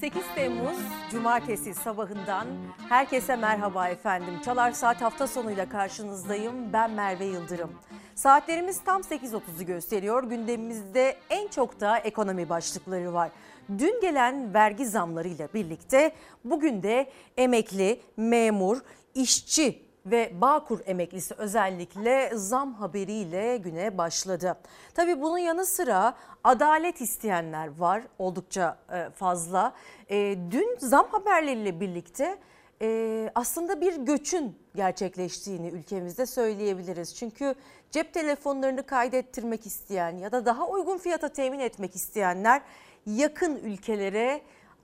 Günaydın. 8 Temmuz Cumartesi sabahından herkese merhaba efendim. Çalar Saat hafta sonuyla karşınızdayım. Ben Merve Yıldırım. Saatlerimiz tam 8.30'u gösteriyor. Gündemimizde en çok da ekonomi başlıkları var. Dün gelen vergi zamlarıyla birlikte bugün de emekli, memur, işçi ve Bağkur emeklisi özellikle zam haberiyle güne başladı. Tabii bunun yanı sıra adalet isteyenler var oldukça e, fazla. E, dün zam haberleriyle birlikte e, aslında bir göçün gerçekleştiğini ülkemizde söyleyebiliriz. Çünkü cep telefonlarını kaydettirmek isteyen ya da daha uygun fiyata temin etmek isteyenler yakın ülkelere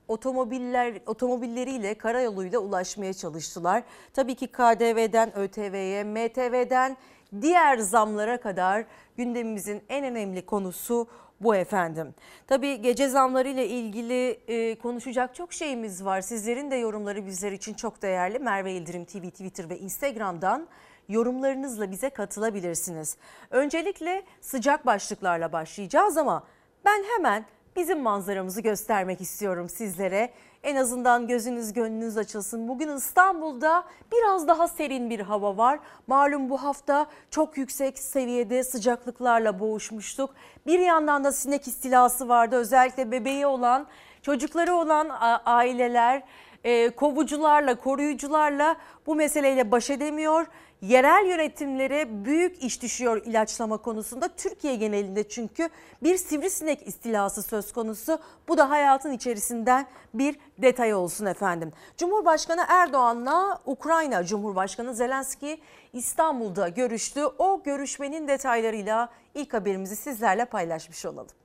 otomobiller otomobilleriyle karayoluyla ulaşmaya çalıştılar. Tabii ki KDV'den ÖTV'ye, MTV'den diğer zamlara kadar gündemimizin en önemli konusu bu efendim. Tabii gece zamları ile ilgili e, konuşacak çok şeyimiz var. Sizlerin de yorumları bizler için çok değerli. Merve İldirim TV, Twitter ve Instagram'dan yorumlarınızla bize katılabilirsiniz. Öncelikle sıcak başlıklarla başlayacağız ama ben hemen bizim manzaramızı göstermek istiyorum sizlere. En azından gözünüz gönlünüz açılsın. Bugün İstanbul'da biraz daha serin bir hava var. Malum bu hafta çok yüksek seviyede sıcaklıklarla boğuşmuştuk. Bir yandan da sinek istilası vardı. Özellikle bebeği olan, çocukları olan aileler e, kovucularla, koruyucularla bu meseleyle baş edemiyor. Yerel yönetimlere büyük iş düşüyor ilaçlama konusunda. Türkiye genelinde çünkü bir sivrisinek istilası söz konusu. Bu da hayatın içerisinden bir detay olsun efendim. Cumhurbaşkanı Erdoğan'la Ukrayna Cumhurbaşkanı Zelenski İstanbul'da görüştü. O görüşmenin detaylarıyla ilk haberimizi sizlerle paylaşmış olalım.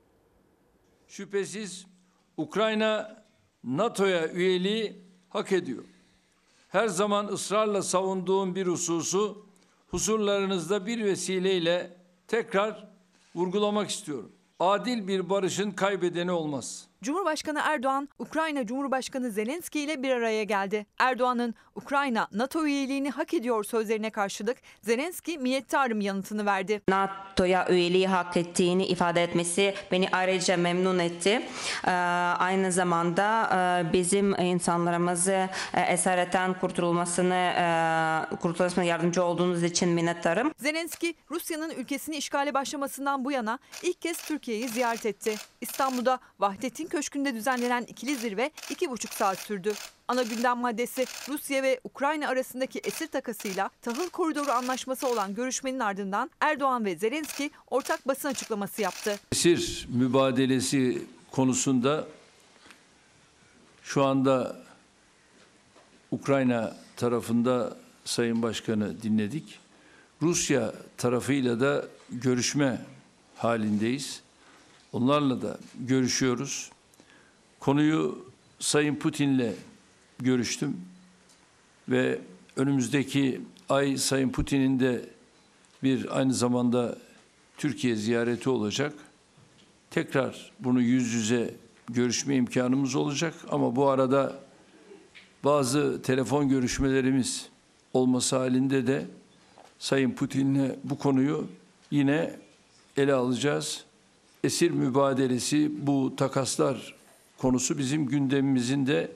Şüphesiz Ukrayna NATO'ya üyeliği hak ediyor. Her zaman ısrarla savunduğum bir hususu husurlarınızda bir vesileyle tekrar vurgulamak istiyorum. Adil bir barışın kaybedeni olmaz. Cumhurbaşkanı Erdoğan, Ukrayna Cumhurbaşkanı Zelenski ile bir araya geldi. Erdoğan'ın Ukrayna NATO üyeliğini hak ediyor sözlerine karşılık Zelenski minnettarım yanıtını verdi. NATO'ya üyeliği hak ettiğini ifade etmesi beni ayrıca memnun etti. Ee, aynı zamanda e, bizim insanlarımızı e, esaretten kurtulmasını e, kurtulmasına yardımcı olduğunuz için minnettarım. Zelenski, Rusya'nın ülkesini işgale başlamasından bu yana ilk kez Türkiye'yi ziyaret etti. İstanbul'da Vahdettin Köşkü'nde düzenlenen ikili zirve iki buçuk saat sürdü. Ana gündem maddesi Rusya ve Ukrayna arasındaki esir takasıyla tahıl koridoru anlaşması olan görüşmenin ardından Erdoğan ve Zelenski ortak basın açıklaması yaptı. Esir mübadelesi konusunda şu anda Ukrayna tarafında Sayın Başkanı dinledik. Rusya tarafıyla da görüşme halindeyiz. Onlarla da görüşüyoruz. Konuyu Sayın Putin'le görüştüm ve önümüzdeki ay Sayın Putin'in de bir aynı zamanda Türkiye ziyareti olacak. Tekrar bunu yüz yüze görüşme imkanımız olacak ama bu arada bazı telefon görüşmelerimiz olması halinde de Sayın Putin'le bu konuyu yine ele alacağız. Esir mübadelesi bu takaslar konusu bizim gündemimizin de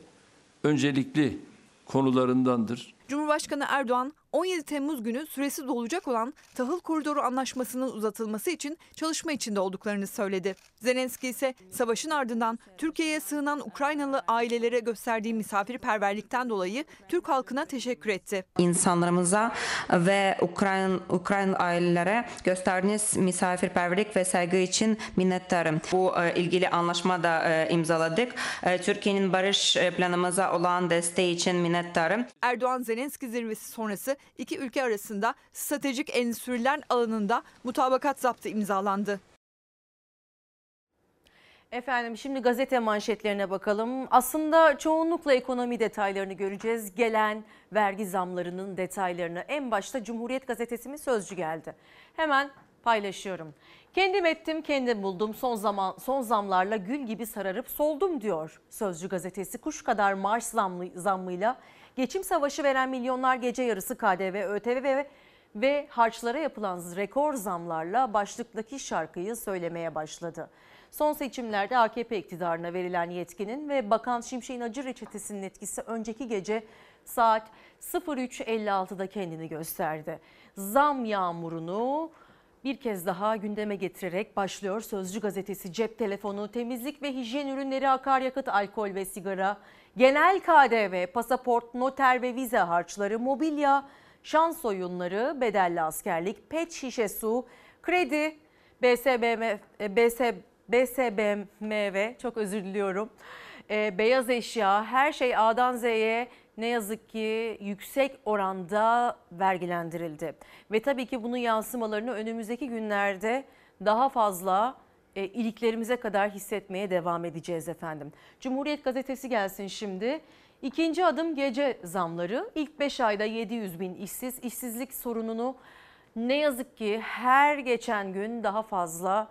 öncelikli konularındandır. Cumhurbaşkanı Erdoğan 17 Temmuz günü süresi dolacak olan tahıl koridoru anlaşmasının uzatılması için çalışma içinde olduklarını söyledi. Zelenski ise savaşın ardından Türkiye'ye sığınan Ukraynalı ailelere gösterdiği misafirperverlikten dolayı Türk halkına teşekkür etti. İnsanlarımıza ve Ukrayna Ukraynalı ailelere gösterdiğiniz misafirperverlik ve saygı için minnettarım. Bu e, ilgili anlaşma da e, imzaladık. E, Türkiye'nin barış planımıza olan desteği için minnettarım. Erdoğan Zelenski zirvesi sonrası iki ülke arasında stratejik endüstriler alanında mutabakat zaptı imzalandı. Efendim şimdi gazete manşetlerine bakalım. Aslında çoğunlukla ekonomi detaylarını göreceğiz. Gelen vergi zamlarının detaylarını. En başta Cumhuriyet Gazetesi mi Sözcü geldi. Hemen paylaşıyorum. Kendim ettim, kendim buldum. Son zaman son zamlarla gül gibi sararıp soldum diyor Sözcü gazetesi. Kuş kadar maaş zammı, zammıyla geçim savaşı veren milyonlar gece yarısı KDV, ÖTV ve ve harçlara yapılan rekor zamlarla başlıktaki şarkıyı söylemeye başladı. Son seçimlerde AKP iktidarına verilen yetkinin ve Bakan Şimşek'in acı reçetesinin etkisi önceki gece saat 03.56'da kendini gösterdi. Zam yağmurunu bir kez daha gündeme getirerek başlıyor Sözcü gazetesi cep telefonu, temizlik ve hijyen ürünleri, akaryakıt, alkol ve sigara, genel KDV, pasaport, noter ve vize harçları, mobilya, şans oyunları, bedelli askerlik, pet şişe su, kredi, BSBM, e, BS, BSBMV çok özür diliyorum. E, beyaz eşya, her şey A'dan Z'ye ne yazık ki yüksek oranda vergilendirildi. Ve tabii ki bunun yansımalarını önümüzdeki günlerde daha fazla e, iliklerimize kadar hissetmeye devam edeceğiz efendim. Cumhuriyet gazetesi gelsin şimdi. İkinci adım gece zamları. İlk 5 ayda 700 bin işsiz. işsizlik sorununu ne yazık ki her geçen gün daha fazla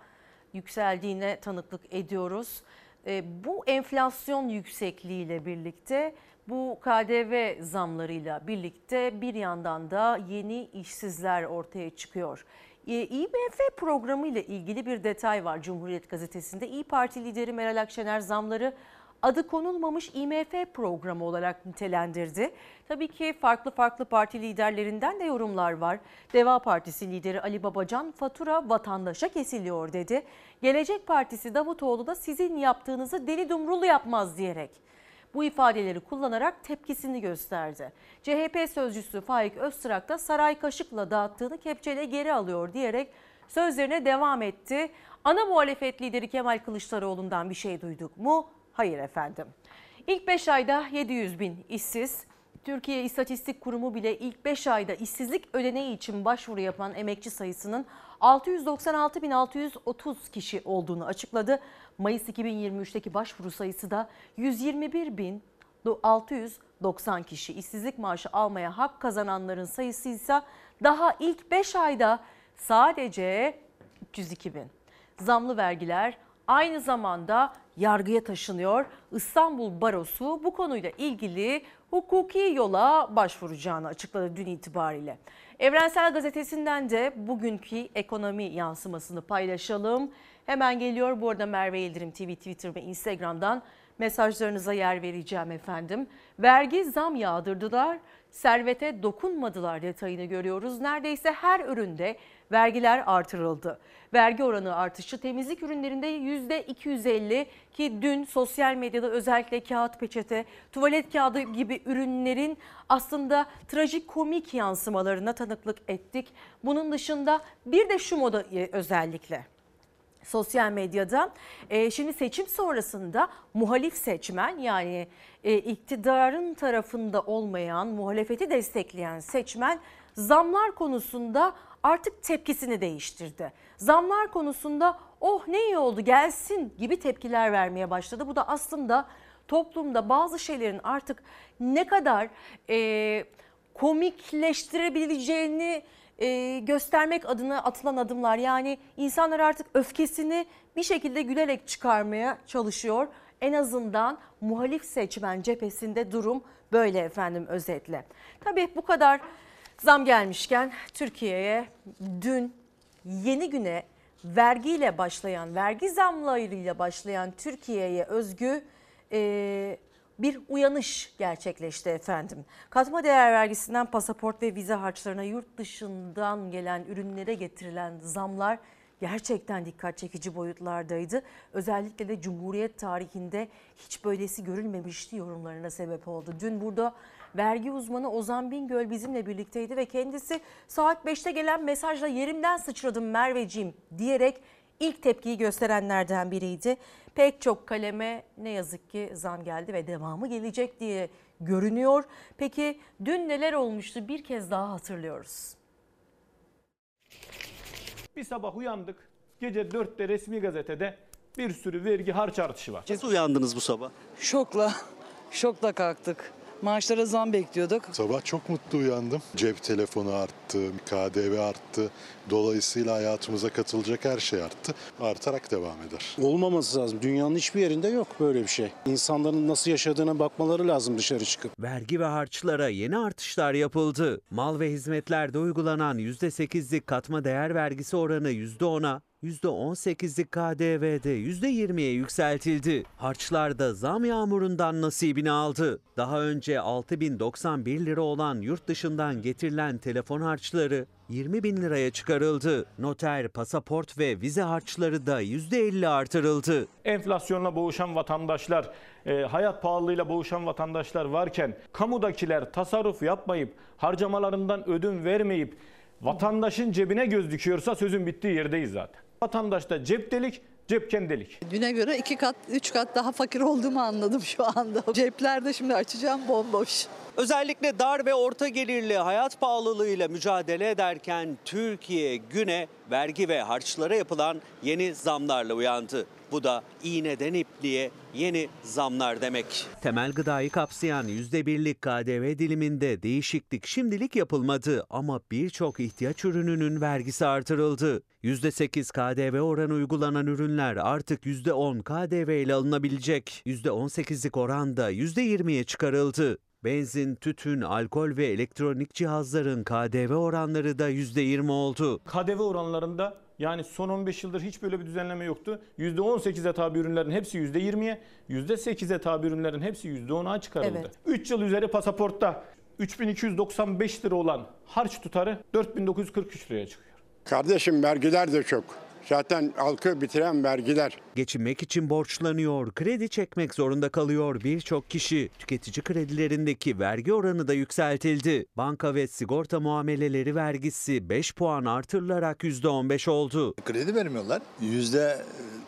yükseldiğine tanıklık ediyoruz. E, bu enflasyon yüksekliğiyle birlikte bu KDV zamlarıyla birlikte bir yandan da yeni işsizler ortaya çıkıyor. E, IMF programı ile ilgili bir detay var Cumhuriyet Gazetesi'nde. İyi Parti lideri Meral Akşener zamları adı konulmamış IMF programı olarak nitelendirdi. Tabii ki farklı farklı parti liderlerinden de yorumlar var. Deva Partisi lideri Ali Babacan fatura vatandaşa kesiliyor dedi. Gelecek Partisi Davutoğlu da sizin yaptığınızı deli dumrulu yapmaz diyerek bu ifadeleri kullanarak tepkisini gösterdi. CHP sözcüsü Faik Öztrak da saray kaşıkla dağıttığını kepçeyle geri alıyor diyerek sözlerine devam etti. Ana muhalefet lideri Kemal Kılıçdaroğlu'ndan bir şey duyduk mu? Hayır efendim. İlk 5 ayda 700 bin işsiz, Türkiye İstatistik Kurumu bile ilk 5 ayda işsizlik ödeneği için başvuru yapan emekçi sayısının 696.630 kişi olduğunu açıkladı. Mayıs 2023'teki başvuru sayısı da 121.690 kişi. İşsizlik maaşı almaya hak kazananların sayısı ise daha ilk 5 ayda sadece 302 bin. Zamlı vergiler aynı zamanda yargıya taşınıyor. İstanbul Barosu bu konuyla ilgili hukuki yola başvuracağını açıkladı dün itibariyle. Evrensel Gazetesi'nden de bugünkü ekonomi yansımasını paylaşalım. Hemen geliyor bu arada Merve Yıldırım TV, Twitter ve Instagram'dan mesajlarınıza yer vereceğim efendim. Vergi zam yağdırdılar, servete dokunmadılar detayını görüyoruz. Neredeyse her üründe vergiler artırıldı. Vergi oranı artışı temizlik ürünlerinde %250 ki dün sosyal medyada özellikle kağıt peçete, tuvalet kağıdı gibi ürünlerin aslında trajik komik yansımalarına tanıklık ettik. Bunun dışında bir de şu moda e, özellikle sosyal medyada. E, şimdi seçim sonrasında muhalif seçmen yani e, iktidarın tarafında olmayan, muhalefeti destekleyen seçmen zamlar konusunda artık tepkisini değiştirdi. Zamlar konusunda oh ne iyi oldu gelsin gibi tepkiler vermeye başladı. Bu da aslında toplumda bazı şeylerin artık ne kadar e, komikleştirebileceğini e, göstermek adına atılan adımlar. Yani insanlar artık öfkesini bir şekilde gülerek çıkarmaya çalışıyor. En azından muhalif seçmen cephesinde durum böyle efendim özetle. Tabii bu kadar zam gelmişken Türkiye'ye dün yeni güne vergiyle başlayan, vergi zamlarıyla başlayan Türkiye'ye özgü e, bir uyanış gerçekleşti efendim. Katma değer vergisinden pasaport ve vize harçlarına yurt dışından gelen ürünlere getirilen zamlar gerçekten dikkat çekici boyutlardaydı. Özellikle de Cumhuriyet tarihinde hiç böylesi görülmemişti yorumlarına sebep oldu. Dün burada vergi uzmanı Ozan Bingöl bizimle birlikteydi ve kendisi saat 5'te gelen mesajla yerimden sıçradım Merveciğim diyerek ilk tepkiyi gösterenlerden biriydi. Pek çok kaleme ne yazık ki zam geldi ve devamı gelecek diye görünüyor. Peki dün neler olmuştu bir kez daha hatırlıyoruz. Bir sabah uyandık. Gece 4'te resmi gazetede bir sürü vergi harç artışı var. Nasıl uyandınız bu sabah? Şokla, şokla kalktık. Maaşlara zam bekliyorduk. Sabah çok mutlu uyandım. Cep telefonu arttı, KDV arttı. Dolayısıyla hayatımıza katılacak her şey arttı. Artarak devam eder. Olmaması lazım. Dünyanın hiçbir yerinde yok böyle bir şey. İnsanların nasıl yaşadığına bakmaları lazım dışarı çıkıp. Vergi ve harçlara yeni artışlar yapıldı. Mal ve hizmetlerde uygulanan %8'lik katma değer vergisi oranı %10'a, %18'lik KDV'de %20'ye yükseltildi. Harçlarda zam yağmurundan nasibini aldı. Daha önce 6091 lira olan yurt dışından getirilen telefon harçları 20 bin liraya çıkarıldı. Noter, pasaport ve vize harçları da %50 artırıldı. Enflasyonla boğuşan vatandaşlar, e, hayat pahalılığıyla boğuşan vatandaşlar varken kamudakiler tasarruf yapmayıp harcamalarından ödün vermeyip vatandaşın cebine göz dikiyorsa sözün bittiği yerdeyiz zaten. Vatandaşta cep delik, cepken delik. Düne göre iki kat, üç kat daha fakir olduğumu anladım şu anda. Ceplerde şimdi açacağım bomboş. Özellikle dar ve orta gelirli hayat pahalılığıyla mücadele ederken Türkiye güne vergi ve harçlara yapılan yeni zamlarla uyandı. Bu da iğneden ipliğe yeni zamlar demek. Temel gıdayı kapsayan %1'lik KDV diliminde değişiklik şimdilik yapılmadı ama birçok ihtiyaç ürününün vergisi artırıldı. %8 KDV oranı uygulanan ürünler artık %10 KDV ile alınabilecek. %18'lik oran da %20'ye çıkarıldı. Benzin, tütün, alkol ve elektronik cihazların KDV oranları da %20 oldu. KDV oranlarında yani son 15 yıldır hiç böyle bir düzenleme yoktu. %18'e tabi ürünlerin hepsi %20'ye, %8'e tabi ürünlerin hepsi %10'a çıkarıldı. Evet. 3 yıl üzeri pasaportta 3295 lira olan harç tutarı 4943 liraya çıkıyor. Kardeşim vergiler de çok. Zaten halkı bitiren vergiler. Geçinmek için borçlanıyor, kredi çekmek zorunda kalıyor birçok kişi. Tüketici kredilerindeki vergi oranı da yükseltildi. Banka ve sigorta muameleleri vergisi 5 puan artırılarak %15 oldu. Kredi vermiyorlar. Yüzde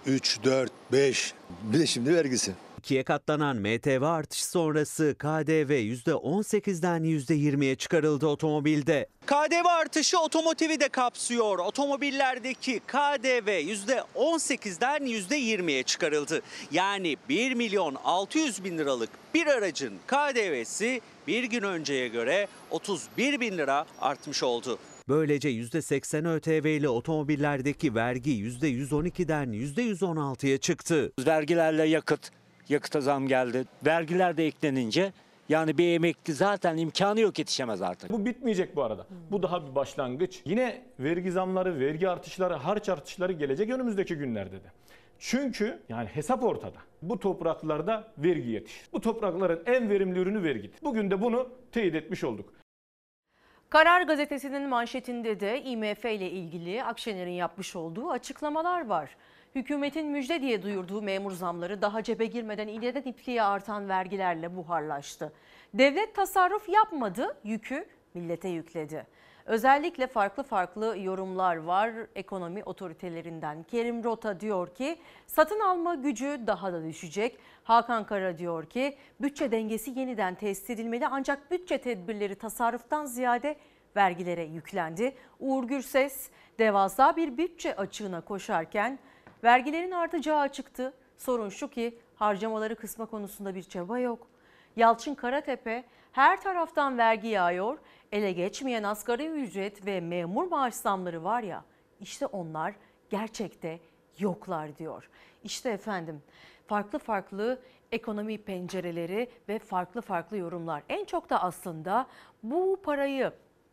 3, 4, 5 bir de şimdi vergisi. İkiye katlanan MTV artışı sonrası KDV %18'den %20'ye çıkarıldı otomobilde. KDV artışı otomotivi de kapsıyor. Otomobillerdeki KDV %18'den %20'ye çıkarıldı. Yani 1 milyon 600 bin liralık bir aracın KDV'si bir gün önceye göre 31 bin lira artmış oldu. Böylece %80 ÖTV ile otomobillerdeki vergi %112'den %116'ya çıktı. Vergilerle yakıt, yakıta zam geldi. Vergiler de eklenince yani bir emekli zaten imkanı yok yetişemez artık. Bu bitmeyecek bu arada. Bu daha bir başlangıç. Yine vergi zamları, vergi artışları, harç artışları gelecek önümüzdeki günlerde de. Çünkü yani hesap ortada. Bu topraklarda vergi yetişir. Bu toprakların en verimli ürünü vergidir. Bugün de bunu teyit etmiş olduk. Karar gazetesinin manşetinde de IMF ile ilgili Akşener'in yapmış olduğu açıklamalar var. Hükümetin müjde diye duyurduğu memur zamları daha cebe girmeden iğneden ipliğe artan vergilerle buharlaştı. Devlet tasarruf yapmadı, yükü millete yükledi. Özellikle farklı farklı yorumlar var ekonomi otoritelerinden. Kerim Rota diyor ki satın alma gücü daha da düşecek. Hakan Kara diyor ki bütçe dengesi yeniden tesis edilmeli ancak bütçe tedbirleri tasarruftan ziyade vergilere yüklendi. Uğur Gürses devasa bir bütçe açığına koşarken vergilerin artacağı açıktı. Sorun şu ki harcamaları kısma konusunda bir çaba yok. Yalçın Karatepe her taraftan vergi yağıyor. Ele geçmeyen asgari ücret ve memur maaş zamları var ya işte onlar gerçekte yoklar diyor. İşte efendim farklı farklı ekonomi pencereleri ve farklı farklı yorumlar. En çok da aslında bu parayı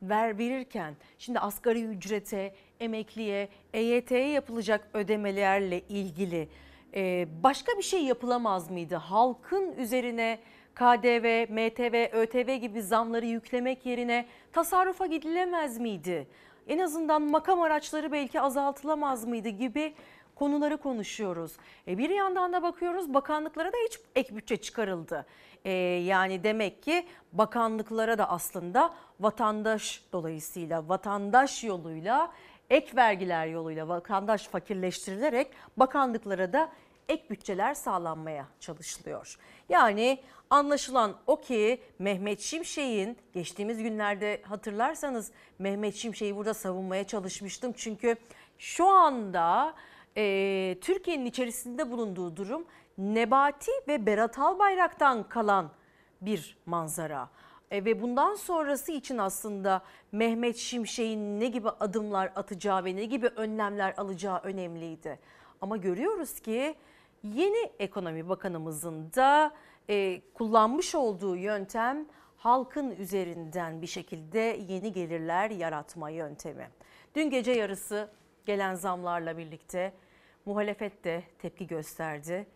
ver verirken şimdi asgari ücrete, emekliye, EYT'ye yapılacak ödemelerle ilgili e, başka bir şey yapılamaz mıydı? Halkın üzerine KDV, MTV, ÖTV gibi zamları yüklemek yerine tasarrufa gidilemez miydi? En azından makam araçları belki azaltılamaz mıydı gibi konuları konuşuyoruz. E bir yandan da bakıyoruz bakanlıklara da hiç ek bütçe çıkarıldı. E yani demek ki bakanlıklara da aslında vatandaş dolayısıyla vatandaş yoluyla ek vergiler yoluyla vatandaş fakirleştirilerek bakanlıklara da ek bütçeler sağlanmaya çalışılıyor. Yani anlaşılan o ki Mehmet Şimşek'in geçtiğimiz günlerde hatırlarsanız Mehmet Şimşek'i burada savunmaya çalışmıştım. Çünkü şu anda e, Türkiye'nin içerisinde bulunduğu durum Nebati ve Berat Albayrak'tan kalan bir manzara. E, ve bundan sonrası için aslında Mehmet Şimşek'in ne gibi adımlar atacağı ve ne gibi önlemler alacağı önemliydi. Ama görüyoruz ki yeni ekonomi bakanımızın da e, kullanmış olduğu yöntem halkın üzerinden bir şekilde yeni gelirler yaratma yöntemi. Dün gece yarısı gelen zamlarla birlikte muhalefet de tepki gösterdi.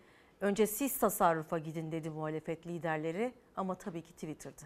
Önce siz tasarrufa gidin dedi muhalefet liderleri ama tabii ki Twitter'da.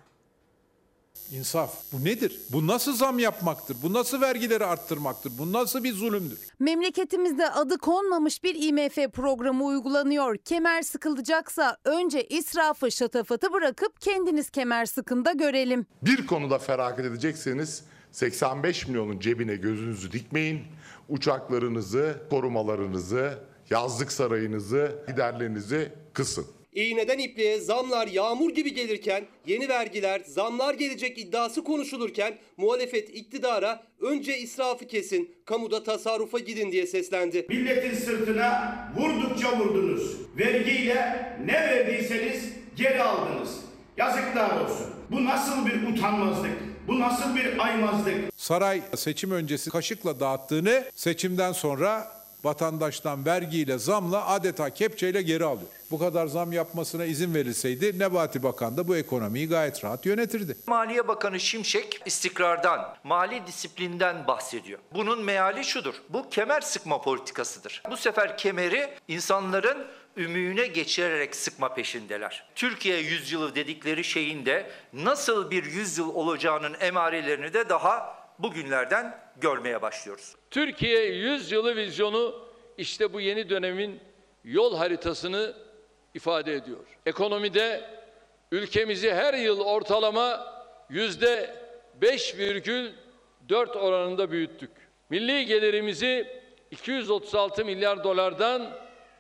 İnsaf. Bu nedir? Bu nasıl zam yapmaktır? Bu nasıl vergileri arttırmaktır? Bu nasıl bir zulümdür? Memleketimizde adı konmamış bir IMF programı uygulanıyor. Kemer sıkılacaksa önce israfı şatafatı bırakıp kendiniz kemer sıkın da görelim. Bir konuda feragat edecekseniz 85 milyonun cebine gözünüzü dikmeyin. Uçaklarınızı, korumalarınızı, yazlık sarayınızı, giderlerinizi kısın. İğneden ipliğe zamlar yağmur gibi gelirken, yeni vergiler, zamlar gelecek iddiası konuşulurken muhalefet iktidara önce israfı kesin, kamuda tasarrufa gidin diye seslendi. Milletin sırtına vurdukça vurdunuz. Vergiyle ne verdiyseniz geri aldınız. Yazıklar olsun. Bu nasıl bir utanmazlık? Bu nasıl bir aymazlık? Saray seçim öncesi kaşıkla dağıttığını seçimden sonra vatandaştan vergiyle zamla adeta kepçeyle geri alıyor. Bu kadar zam yapmasına izin verilseydi Nebati Bakan da bu ekonomiyi gayet rahat yönetirdi. Maliye Bakanı Şimşek istikrardan, mali disiplinden bahsediyor. Bunun meali şudur. Bu kemer sıkma politikasıdır. Bu sefer kemeri insanların ümüğüne geçirerek sıkma peşindeler. Türkiye yüzyılı dedikleri şeyin de nasıl bir yüzyıl olacağının emarelerini de daha bugünlerden görmeye başlıyoruz. Türkiye 100 yılı vizyonu işte bu yeni dönemin yol haritasını ifade ediyor. Ekonomide ülkemizi her yıl ortalama yüzde 5,4 oranında büyüttük. Milli gelirimizi 236 milyar dolardan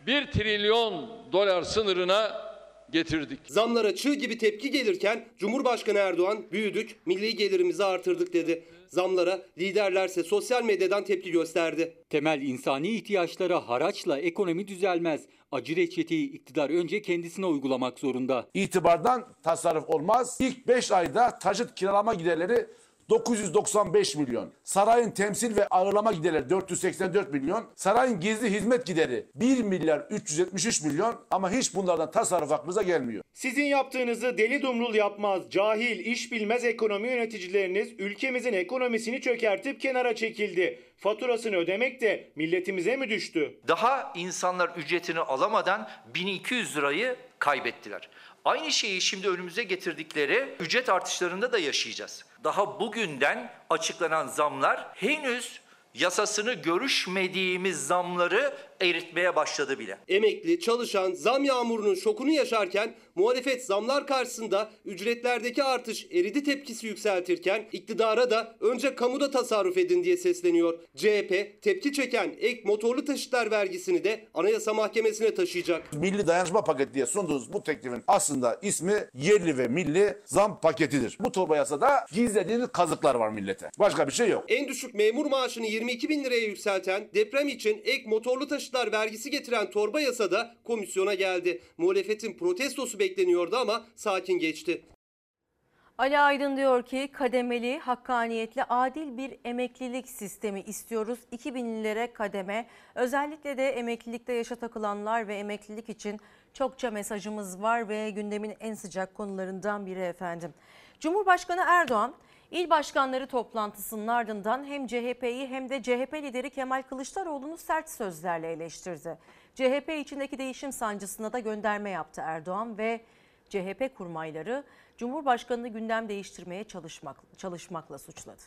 1 trilyon dolar sınırına getirdik. Zamlara çığ gibi tepki gelirken Cumhurbaşkanı Erdoğan büyüdük, milli gelirimizi artırdık dedi. Zamlara liderlerse sosyal medyadan tepki gösterdi. Temel insani ihtiyaçlara haraçla ekonomi düzelmez. Acı reçeteyi iktidar önce kendisine uygulamak zorunda. İtibardan tasarruf olmaz. İlk 5 ayda taşıt kiralama giderleri 995 milyon. Sarayın temsil ve ağırlama giderleri 484 milyon. Sarayın gizli hizmet gideri 1 milyar 373 milyon ama hiç bunlardan tasarruf aklınıza gelmiyor. Sizin yaptığınızı deli dumrul yapmaz, cahil, iş bilmez ekonomi yöneticileriniz ülkemizin ekonomisini çökertip kenara çekildi. Faturasını ödemek de milletimize mi düştü? Daha insanlar ücretini alamadan 1200 lirayı kaybettiler. Aynı şeyi şimdi önümüze getirdikleri ücret artışlarında da yaşayacağız. Daha bugünden açıklanan zamlar henüz yasasını görüşmediğimiz zamları eritmeye başladı bile. Emekli, çalışan zam yağmurunun şokunu yaşarken muhalefet zamlar karşısında ücretlerdeki artış eridi tepkisi yükseltirken iktidara da önce kamuda tasarruf edin diye sesleniyor. CHP tepki çeken ek motorlu taşıtlar vergisini de Anayasa Mahkemesi'ne taşıyacak. Milli dayanışma paketi diye sunduğunuz bu teklifin aslında ismi yerli ve milli zam paketidir. Bu torba yasada gizlediğiniz kazıklar var millete. Başka bir şey yok. En düşük memur maaşını 22 bin liraya yükselten, deprem için ek motorlu taşıtlar vergisi getiren torba yasada komisyona geldi. Muhalefetin protestosu bekleniyordu ama sakin geçti. Ali Aydın diyor ki kademeli, hakkaniyetli, adil bir emeklilik sistemi istiyoruz. 2000'lere kademe. Özellikle de emeklilikte yaşa takılanlar ve emeklilik için çokça mesajımız var ve gündemin en sıcak konularından biri efendim. Cumhurbaşkanı Erdoğan İl başkanları toplantısının ardından hem CHP'yi hem de CHP lideri Kemal Kılıçdaroğlu'nu sert sözlerle eleştirdi. CHP içindeki değişim sancısına da gönderme yaptı Erdoğan ve CHP kurmayları Cumhurbaşkanı'nı gündem değiştirmeye çalışmak, çalışmakla suçladı.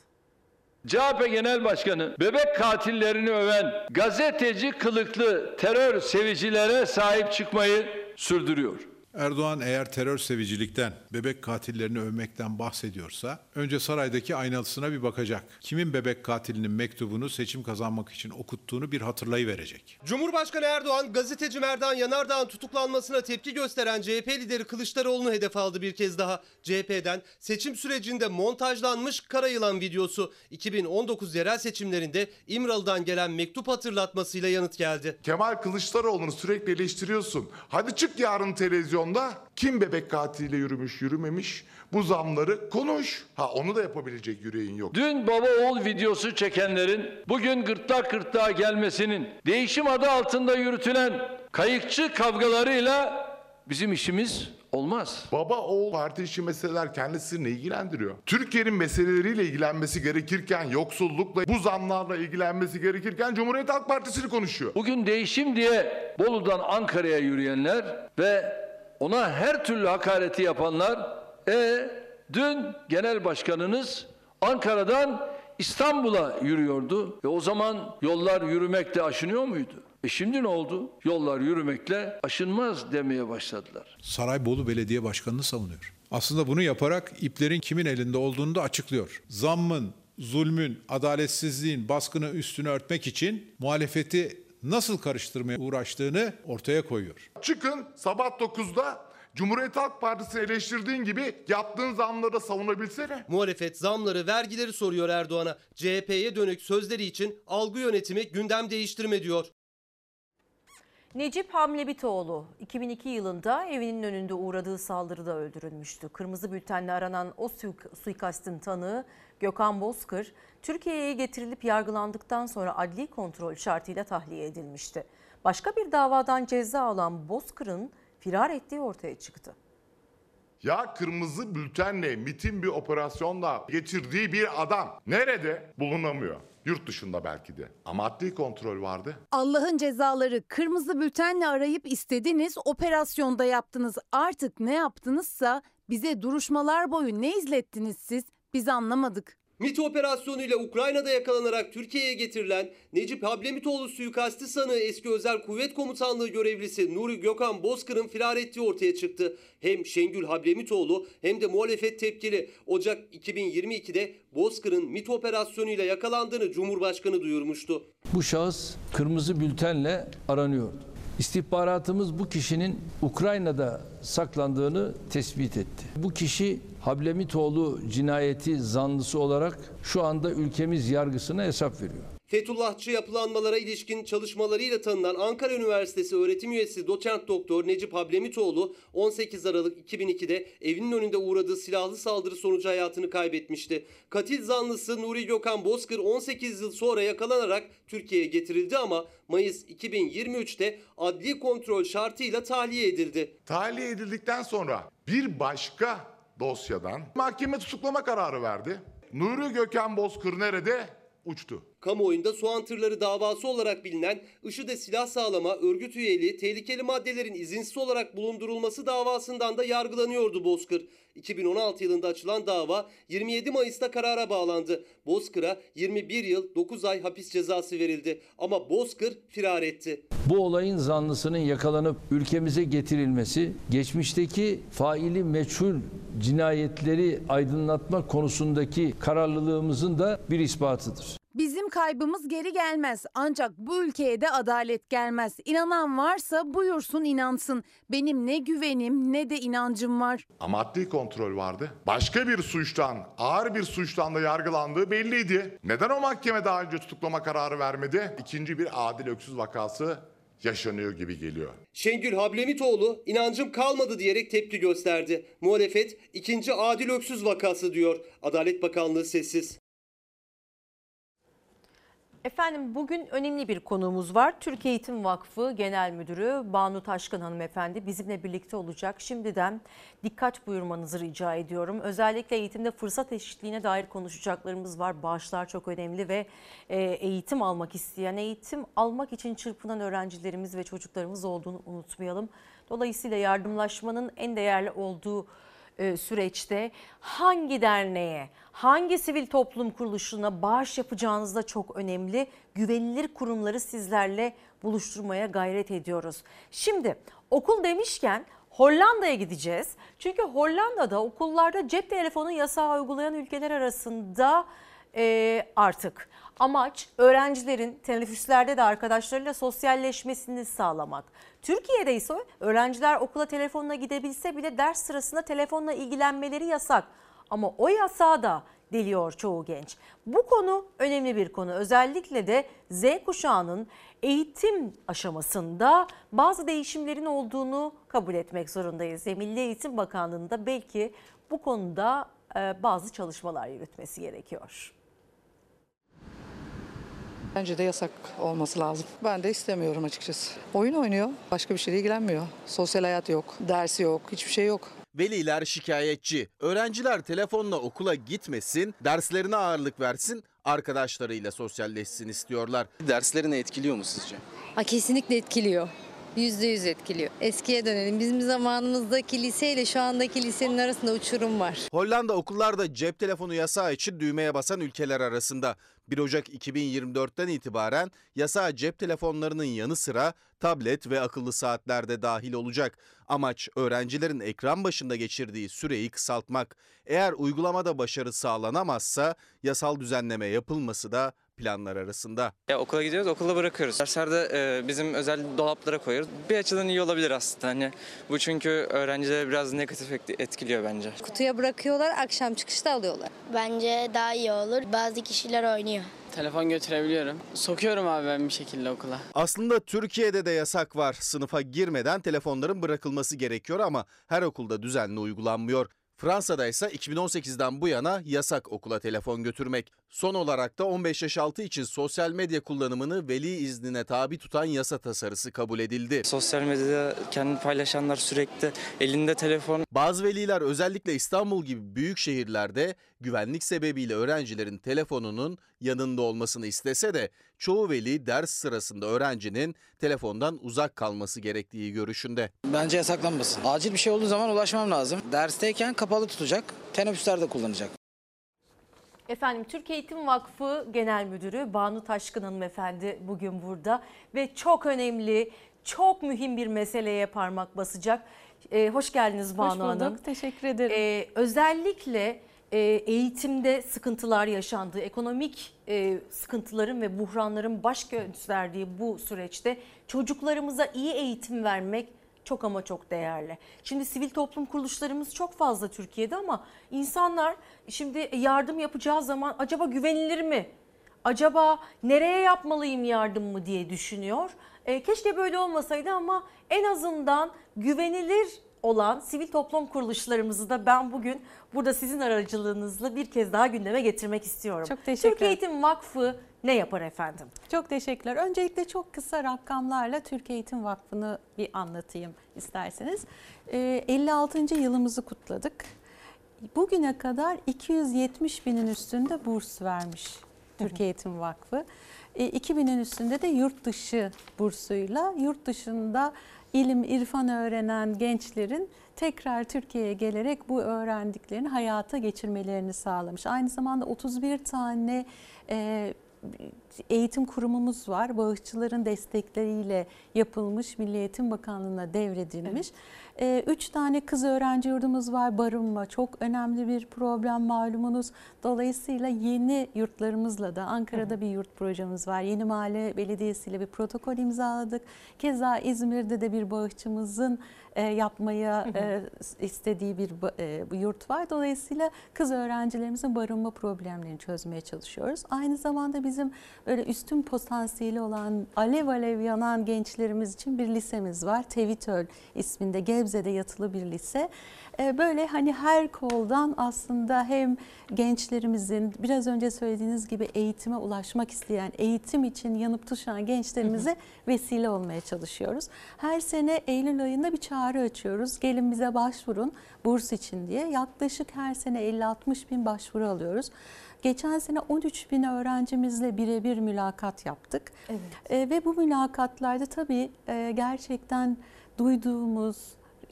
CHP Genel Başkanı bebek katillerini öven gazeteci kılıklı terör sevicilere sahip çıkmayı sürdürüyor. Erdoğan eğer terör sevicilikten, bebek katillerini övmekten bahsediyorsa önce saraydaki aynalısına bir bakacak. Kimin bebek katilinin mektubunu seçim kazanmak için okuttuğunu bir hatırlayıverecek. Cumhurbaşkanı Erdoğan gazeteci Merdan Yanardağ'ın tutuklanmasına tepki gösteren CHP lideri Kılıçdaroğlu'nu hedef aldı bir kez daha. CHP'den seçim sürecinde montajlanmış kara yılan videosu 2019 yerel seçimlerinde İmralı'dan gelen mektup hatırlatmasıyla yanıt geldi. Kemal Kılıçdaroğlu'nu sürekli eleştiriyorsun. Hadi çık yarın televizyonda televizyonda kim bebek katiliyle yürümüş yürümemiş bu zamları konuş. Ha onu da yapabilecek yüreğin yok. Dün baba oğul videosu çekenlerin bugün gırtlak gırtlağa gelmesinin değişim adı altında yürütülen kayıkçı kavgalarıyla bizim işimiz olmaz. Baba oğul parti içi meseleler kendisini ilgilendiriyor. Türkiye'nin meseleleriyle ilgilenmesi gerekirken, yoksullukla, bu zamlarla ilgilenmesi gerekirken Cumhuriyet Halk Partisi'ni konuşuyor. Bugün değişim diye Bolu'dan Ankara'ya yürüyenler ve ona her türlü hakareti yapanlar e dün genel başkanınız Ankara'dan İstanbul'a yürüyordu. E o zaman yollar yürümekle aşınıyor muydu? E şimdi ne oldu? Yollar yürümekle aşınmaz demeye başladılar. Saraybolu Belediye Başkanı'nı savunuyor. Aslında bunu yaparak iplerin kimin elinde olduğunu da açıklıyor. Zammın, zulmün, adaletsizliğin baskını üstünü örtmek için muhalefeti nasıl karıştırmaya uğraştığını ortaya koyuyor. Çıkın sabah 9'da Cumhuriyet Halk Partisi'ni eleştirdiğin gibi yaptığın zamları da savunabilsene. Muhalefet zamları, vergileri soruyor Erdoğan'a. CHP'ye dönük sözleri için algı yönetimi gündem değiştirme diyor. Necip Hamlebitoğlu 2002 yılında evinin önünde uğradığı saldırıda öldürülmüştü. Kırmızı bültenle aranan o suik- suikastin tanığı Gökhan Bozkır, Türkiye'ye getirilip yargılandıktan sonra adli kontrol şartıyla tahliye edilmişti. Başka bir davadan ceza alan Bozkır'ın firar ettiği ortaya çıktı. Ya kırmızı bültenle mitin bir operasyonla getirdiği bir adam nerede bulunamıyor? Yurt dışında belki de. Ama adli kontrol vardı. Allah'ın cezaları kırmızı bültenle arayıp istediniz, operasyonda yaptınız. Artık ne yaptınızsa bize duruşmalar boyu ne izlettiniz siz? Biz anlamadık. MİT operasyonuyla Ukrayna'da yakalanarak Türkiye'ye getirilen Necip Hablemitoğlu suikasti sanığı eski Özel Kuvvet Komutanlığı görevlisi Nuri Gökhan Bozkır'ın firar ettiği ortaya çıktı. Hem Şengül Hablemitoğlu hem de muhalefet tepkili. Ocak 2022'de Bozkır'ın MİT operasyonuyla yakalandığını Cumhurbaşkanı duyurmuştu. Bu şahıs kırmızı bültenle aranıyordu. İstihbaratımız bu kişinin Ukrayna'da saklandığını tespit etti. Bu kişi Hablemitoğlu cinayeti zanlısı olarak şu anda ülkemiz yargısına hesap veriyor. Fethullahçı yapılanmalara ilişkin çalışmalarıyla tanınan Ankara Üniversitesi öğretim üyesi doçent doktor Necip Hablemitoğlu 18 Aralık 2002'de evinin önünde uğradığı silahlı saldırı sonucu hayatını kaybetmişti. Katil zanlısı Nuri Gökhan Bozkır 18 yıl sonra yakalanarak Türkiye'ye getirildi ama Mayıs 2023'te adli kontrol şartıyla tahliye edildi. Tahliye edildikten sonra bir başka dosyadan mahkeme tutuklama kararı verdi. Nuri Gökhan Bozkır nerede? Uçtu. Kamuoyunda soğan tırları davası olarak bilinen IŞİD'e silah sağlama, örgüt üyeliği, tehlikeli maddelerin izinsiz olarak bulundurulması davasından da yargılanıyordu Bozkır. 2016 yılında açılan dava 27 Mayıs'ta karara bağlandı. Bozkır'a 21 yıl 9 ay hapis cezası verildi. Ama Bozkır firar etti. Bu olayın zanlısının yakalanıp ülkemize getirilmesi geçmişteki faili meçhul cinayetleri aydınlatma konusundaki kararlılığımızın da bir ispatıdır. Bizim kaybımız geri gelmez ancak bu ülkeye de adalet gelmez. İnanan varsa buyursun inansın. Benim ne güvenim ne de inancım var. Ama adli kontrol vardı. Başka bir suçtan, ağır bir suçtan da yargılandığı belliydi. Neden o mahkeme daha önce tutuklama kararı vermedi? İkinci bir Adil Öksüz vakası yaşanıyor gibi geliyor. Şengül Hablemitoğlu inancım kalmadı diyerek tepki gösterdi. Muhalefet ikinci Adil Öksüz vakası diyor. Adalet Bakanlığı sessiz. Efendim bugün önemli bir konuğumuz var. Türkiye Eğitim Vakfı Genel Müdürü Banu Taşkın hanımefendi bizimle birlikte olacak. Şimdiden dikkat buyurmanızı rica ediyorum. Özellikle eğitimde fırsat eşitliğine dair konuşacaklarımız var. Bağışlar çok önemli ve e, eğitim almak isteyen, eğitim almak için çırpınan öğrencilerimiz ve çocuklarımız olduğunu unutmayalım. Dolayısıyla yardımlaşmanın en değerli olduğu e, süreçte hangi derneğe, hangi sivil toplum kuruluşuna bağış yapacağınız da çok önemli. Güvenilir kurumları sizlerle buluşturmaya gayret ediyoruz. Şimdi okul demişken Hollanda'ya gideceğiz. Çünkü Hollanda'da okullarda cep telefonu yasağı uygulayan ülkeler arasında e, artık. Amaç öğrencilerin teneffüslerde de arkadaşlarıyla sosyalleşmesini sağlamak. Türkiye'de ise öğrenciler okula telefonla gidebilse bile ders sırasında telefonla ilgilenmeleri yasak. Ama o yasağı da deliyor çoğu genç. Bu konu önemli bir konu. Özellikle de Z kuşağının eğitim aşamasında bazı değişimlerin olduğunu kabul etmek zorundayız. Ve Milli Eğitim Bakanlığı'nda belki bu konuda e, bazı çalışmalar yürütmesi gerekiyor. Bence de yasak olması lazım. Ben de istemiyorum açıkçası. Oyun oynuyor. Başka bir şeyle ilgilenmiyor. Sosyal hayat yok. Dersi yok. Hiçbir şey yok. Veliler şikayetçi. Öğrenciler telefonla okula gitmesin, derslerine ağırlık versin, arkadaşlarıyla sosyalleşsin istiyorlar. Derslerini etkiliyor mu sizce? Ha, kesinlikle etkiliyor. Yüzde yüz etkiliyor. Eskiye dönelim. Bizim zamanımızdaki liseyle şu andaki lisenin arasında uçurum var. Hollanda okullarda cep telefonu yasağı için düğmeye basan ülkeler arasında. 1 Ocak 2024'ten itibaren yasağa cep telefonlarının yanı sıra tablet ve akıllı saatler de dahil olacak. Amaç öğrencilerin ekran başında geçirdiği süreyi kısaltmak. Eğer uygulamada başarı sağlanamazsa yasal düzenleme yapılması da planlar arasında. Ya okula gidiyoruz, okulda bırakıyoruz. Derslerde e, bizim özel dolaplara koyuyoruz. Bir açıdan iyi olabilir aslında. Hani bu çünkü öğrencilere biraz negatif et- etkiliyor bence. Kutuya bırakıyorlar, akşam çıkışta alıyorlar. Bence daha iyi olur. Bazı kişiler oynuyor. Telefon götürebiliyorum. Sokuyorum abi ben bir şekilde okula. Aslında Türkiye'de de yasak var. Sınıfa girmeden telefonların bırakılması gerekiyor ama her okulda düzenli uygulanmıyor. Fransa'da ise 2018'den bu yana yasak okula telefon götürmek. Son olarak da 15 yaş altı için sosyal medya kullanımını veli iznine tabi tutan yasa tasarısı kabul edildi. Sosyal medyada kendini paylaşanlar sürekli elinde telefon. Bazı veliler özellikle İstanbul gibi büyük şehirlerde güvenlik sebebiyle öğrencilerin telefonunun yanında olmasını istese de çoğu veli ders sırasında öğrencinin telefondan uzak kalması gerektiği görüşünde. Bence yasaklanmasın. Acil bir şey olduğu zaman ulaşmam lazım. Dersteyken kapalı tutacak. Teneffüslerde kullanacak. Efendim Türkiye Eğitim Vakfı Genel Müdürü Banu Taşkın hanımefendi bugün burada ve çok önemli, çok mühim bir meseleye parmak basacak. Ee, hoş geldiniz Banu Hoş bulduk, Hanım. teşekkür ederim. Ee, özellikle e, eğitimde sıkıntılar yaşandığı, ekonomik e, sıkıntıların ve buhranların baş gösterdiği bu süreçte çocuklarımıza iyi eğitim vermek çok ama çok değerli. Şimdi sivil toplum kuruluşlarımız çok fazla Türkiye'de ama insanlar şimdi yardım yapacağı zaman acaba güvenilir mi? Acaba nereye yapmalıyım yardımımı diye düşünüyor. E, keşke böyle olmasaydı ama en azından güvenilir olan sivil toplum kuruluşlarımızı da ben bugün burada sizin aracılığınızla bir kez daha gündeme getirmek istiyorum. Çok teşekkür Türkiye Eğitim Vakfı ne yapar efendim? Çok teşekkürler. Öncelikle çok kısa rakamlarla Türkiye Eğitim Vakfı'nı bir anlatayım isterseniz. Ee, 56. yılımızı kutladık. Bugüne kadar 270 binin üstünde burs vermiş Türkiye Eğitim Vakfı. E, 2000'in üstünde de yurt dışı bursuyla yurt dışında ilim, irfan öğrenen gençlerin tekrar Türkiye'ye gelerek bu öğrendiklerini hayata geçirmelerini sağlamış. Aynı zamanda 31 tane e, eğitim kurumumuz var. Bağışçıların destekleriyle yapılmış Milli Eğitim Bakanlığı'na devredilmiş. Evet. Üç tane kız öğrenci yurdumuz var. Barınma çok önemli bir problem malumunuz. Dolayısıyla yeni yurtlarımızla da Ankara'da bir yurt projemiz var. Yeni Mahalle Belediyesi ile bir protokol imzaladık. Keza İzmir'de de bir bağışçımızın e, yapmaya e, istediği bir e, bir yurt var. Dolayısıyla kız öğrencilerimizin barınma problemlerini çözmeye çalışıyoruz. Aynı zamanda bizim böyle üstün potansiyeli olan alev alev yanan gençlerimiz için bir lisemiz var. Tevitöl isminde Gebze'de yatılı bir lise. Böyle hani her koldan aslında hem gençlerimizin biraz önce söylediğiniz gibi eğitime ulaşmak isteyen, eğitim için yanıp tutuşan gençlerimize vesile olmaya çalışıyoruz. Her sene Eylül ayında bir çağrı açıyoruz. Gelin bize başvurun burs için diye. Yaklaşık her sene 50-60 bin başvuru alıyoruz. Geçen sene 13 bin öğrencimizle birebir mülakat yaptık. Evet. E, ve bu mülakatlarda tabii e, gerçekten duyduğumuz,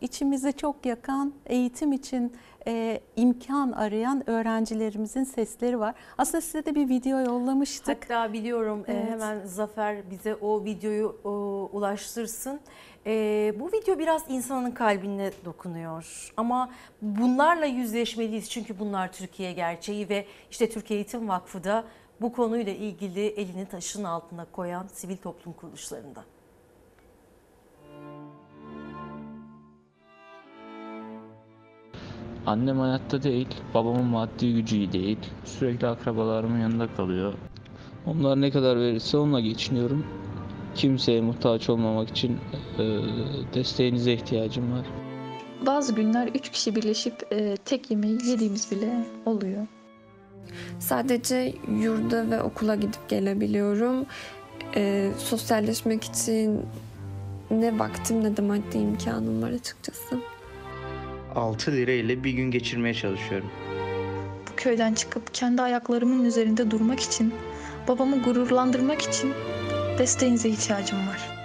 içimize çok yakan eğitim için e, imkan arayan öğrencilerimizin sesleri var. Aslında size de bir video yollamıştık. Hatta biliyorum Evet. hemen Zafer bize o videoyu o, ulaştırsın. E, bu video biraz insanın kalbine dokunuyor. Ama bunlarla yüzleşmeliyiz çünkü bunlar Türkiye gerçeği ve işte Türkiye Eğitim Vakfı da bu konuyla ilgili elini taşın altına koyan sivil toplum kuruluşlarında. Annem hayatta değil, babamın maddi gücü iyi değil. Sürekli akrabalarımın yanında kalıyor. Onlar ne kadar verirse onunla geçiniyorum. Kimseye muhtaç olmamak için e, desteğinize ihtiyacım var. Bazı günler üç kişi birleşip e, tek yemeği yediğimiz bile oluyor. Sadece yurda ve okula gidip gelebiliyorum. Ee, sosyalleşmek için ne vaktim ne de maddi imkanım var açıkçası. 6 lira ile bir gün geçirmeye çalışıyorum. Bu köyden çıkıp kendi ayaklarımın üzerinde durmak için, babamı gururlandırmak için desteğinize ihtiyacım var.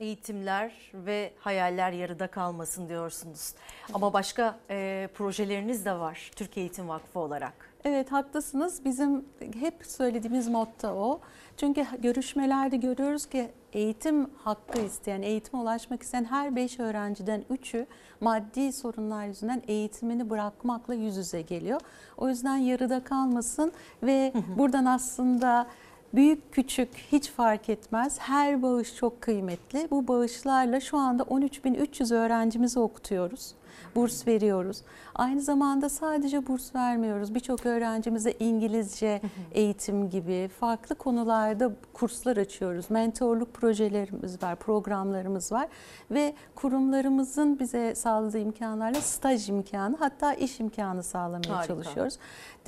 Eğitimler ve hayaller yarıda kalmasın diyorsunuz. Ama başka e, projeleriniz de var Türkiye Eğitim Vakfı olarak. Evet haklısınız. Bizim hep söylediğimiz motto o. Çünkü görüşmelerde görüyoruz ki eğitim hakkı isteyen, eğitime ulaşmak isteyen her 5 öğrenciden 3'ü maddi sorunlar yüzünden eğitimini bırakmakla yüz yüze geliyor. O yüzden yarıda kalmasın ve buradan aslında büyük küçük hiç fark etmez. Her bağış çok kıymetli. Bu bağışlarla şu anda 13.300 öğrencimizi okutuyoruz. Burs veriyoruz. Aynı zamanda sadece burs vermiyoruz. Birçok öğrencimize İngilizce eğitim gibi farklı konularda kurslar açıyoruz. Mentorluk projelerimiz var, programlarımız var ve kurumlarımızın bize sağladığı imkanlarla staj imkanı hatta iş imkanı sağlamaya Harika. çalışıyoruz.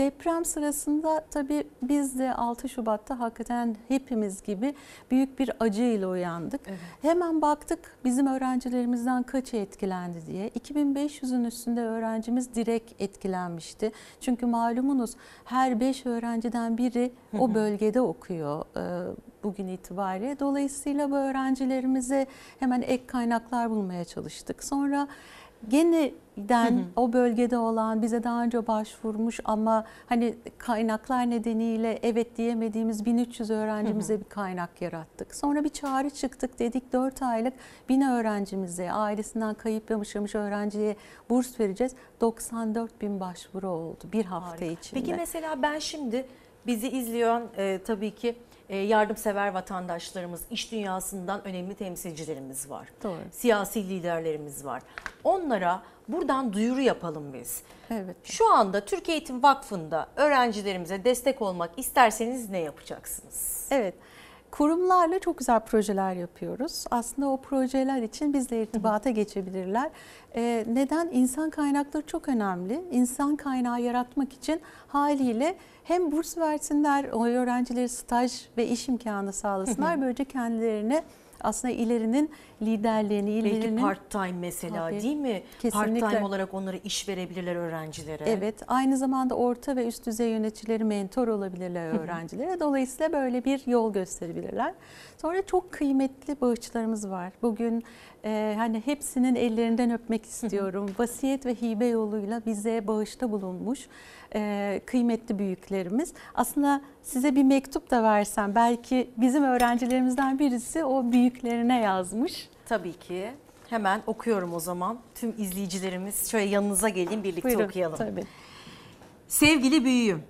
Deprem sırasında tabii biz de 6 Şubat'ta hakikaten hepimiz gibi büyük bir acıyla uyandık. Hemen baktık bizim öğrencilerimizden kaçı etkilendi diye. 2500'ün üstünde öğrencimiz direkt etkilenmişti. Çünkü malumunuz her 5 öğrenciden biri o bölgede okuyor e, bugün itibariyle. Dolayısıyla bu öğrencilerimize hemen ek kaynaklar bulmaya çalıştık. Sonra Geneden o bölgede olan bize daha önce başvurmuş ama hani kaynaklar nedeniyle evet diyemediğimiz 1300 öğrencimize bir kaynak yarattık. Sonra bir çağrı çıktık dedik 4 aylık 1000 öğrencimize ailesinden kayıp yaşamış öğrenciye burs vereceğiz. 94 bin başvuru oldu bir hafta içinde. Peki mesela ben şimdi bizi izleyen e, tabii ki yardımsever vatandaşlarımız, iş dünyasından önemli temsilcilerimiz var. Doğru. Siyasi liderlerimiz var. Onlara buradan duyuru yapalım biz. Evet. Şu anda Türkiye Eğitim Vakfı'nda öğrencilerimize destek olmak isterseniz ne yapacaksınız? Evet. Kurumlarla çok güzel projeler yapıyoruz. Aslında o projeler için bizle irtibata geçebilirler. Ee, neden? İnsan kaynakları çok önemli. İnsan kaynağı yaratmak için haliyle hem burs versinler, o öğrencileri staj ve iş imkanı sağlasınlar. Böylece kendilerine aslında ilerinin liderliğini, ilerinin... Belki part time mesela Tabii, değil mi? kesinlikle. Part time olarak onlara iş verebilirler öğrencilere. Evet, aynı zamanda orta ve üst düzey yöneticileri mentor olabilirler öğrencilere. Dolayısıyla böyle bir yol gösterebilirler. Sonra çok kıymetli bağışçılarımız var. Bugün e, hani hepsinin ellerinden öpmek istiyorum. Vasiyet ve hibe yoluyla bize bağışta bulunmuş e, kıymetli büyüklerimiz. Aslında size bir mektup da versem belki bizim öğrencilerimizden birisi o büyüklerine yazmış. Tabii ki. Hemen okuyorum o zaman. Tüm izleyicilerimiz şöyle yanınıza gelin birlikte Buyurun, okuyalım. tabii. Sevgili büyüğüm,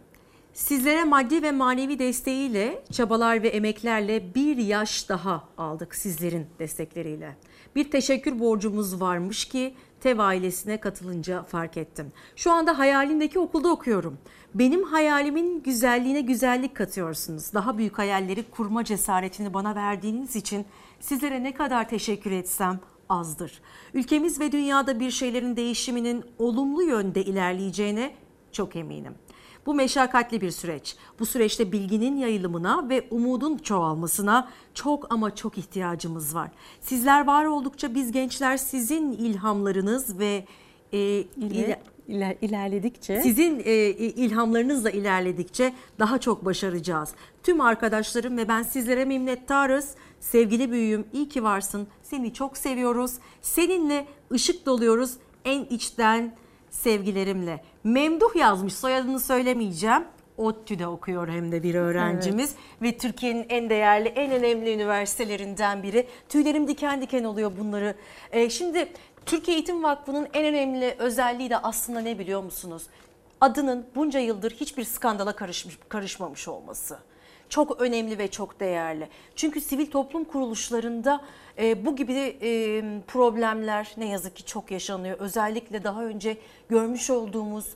sizlere maddi ve manevi desteğiyle, çabalar ve emeklerle bir yaş daha aldık sizlerin destekleriyle. Bir teşekkür borcumuz varmış ki TEV ailesine katılınca fark ettim. Şu anda hayalimdeki okulda okuyorum. Benim hayalimin güzelliğine güzellik katıyorsunuz. Daha büyük hayalleri kurma cesaretini bana verdiğiniz için sizlere ne kadar teşekkür etsem azdır. Ülkemiz ve dünyada bir şeylerin değişiminin olumlu yönde ilerleyeceğine çok eminim. Bu meşakkatli bir süreç. Bu süreçte bilginin yayılımına ve umudun çoğalmasına çok ama çok ihtiyacımız var. Sizler var oldukça biz gençler sizin ilhamlarınız ve e, ile- İler- ilerledikçe sizin e, ilhamlarınızla ilerledikçe daha çok başaracağız. Tüm arkadaşlarım ve ben sizlere minnettarız. Sevgili büyüğüm iyi ki varsın. Seni çok seviyoruz. Seninle ışık doluyoruz en içten sevgilerimle. Memduh yazmış soyadını söylemeyeceğim. ODTÜ'de okuyor hem de bir öğrencimiz ve Türkiye'nin en değerli, en önemli üniversitelerinden biri. Tüylerim diken diken oluyor bunları. Ee, şimdi Türkiye Eğitim Vakfı'nın en önemli özelliği de aslında ne biliyor musunuz? Adının bunca yıldır hiçbir skandala karışmış, karışmamış olması. çok önemli ve çok değerli. Çünkü sivil toplum kuruluşlarında e, bu gibi e, problemler ne yazık ki çok yaşanıyor. Özellikle daha önce görmüş olduğumuz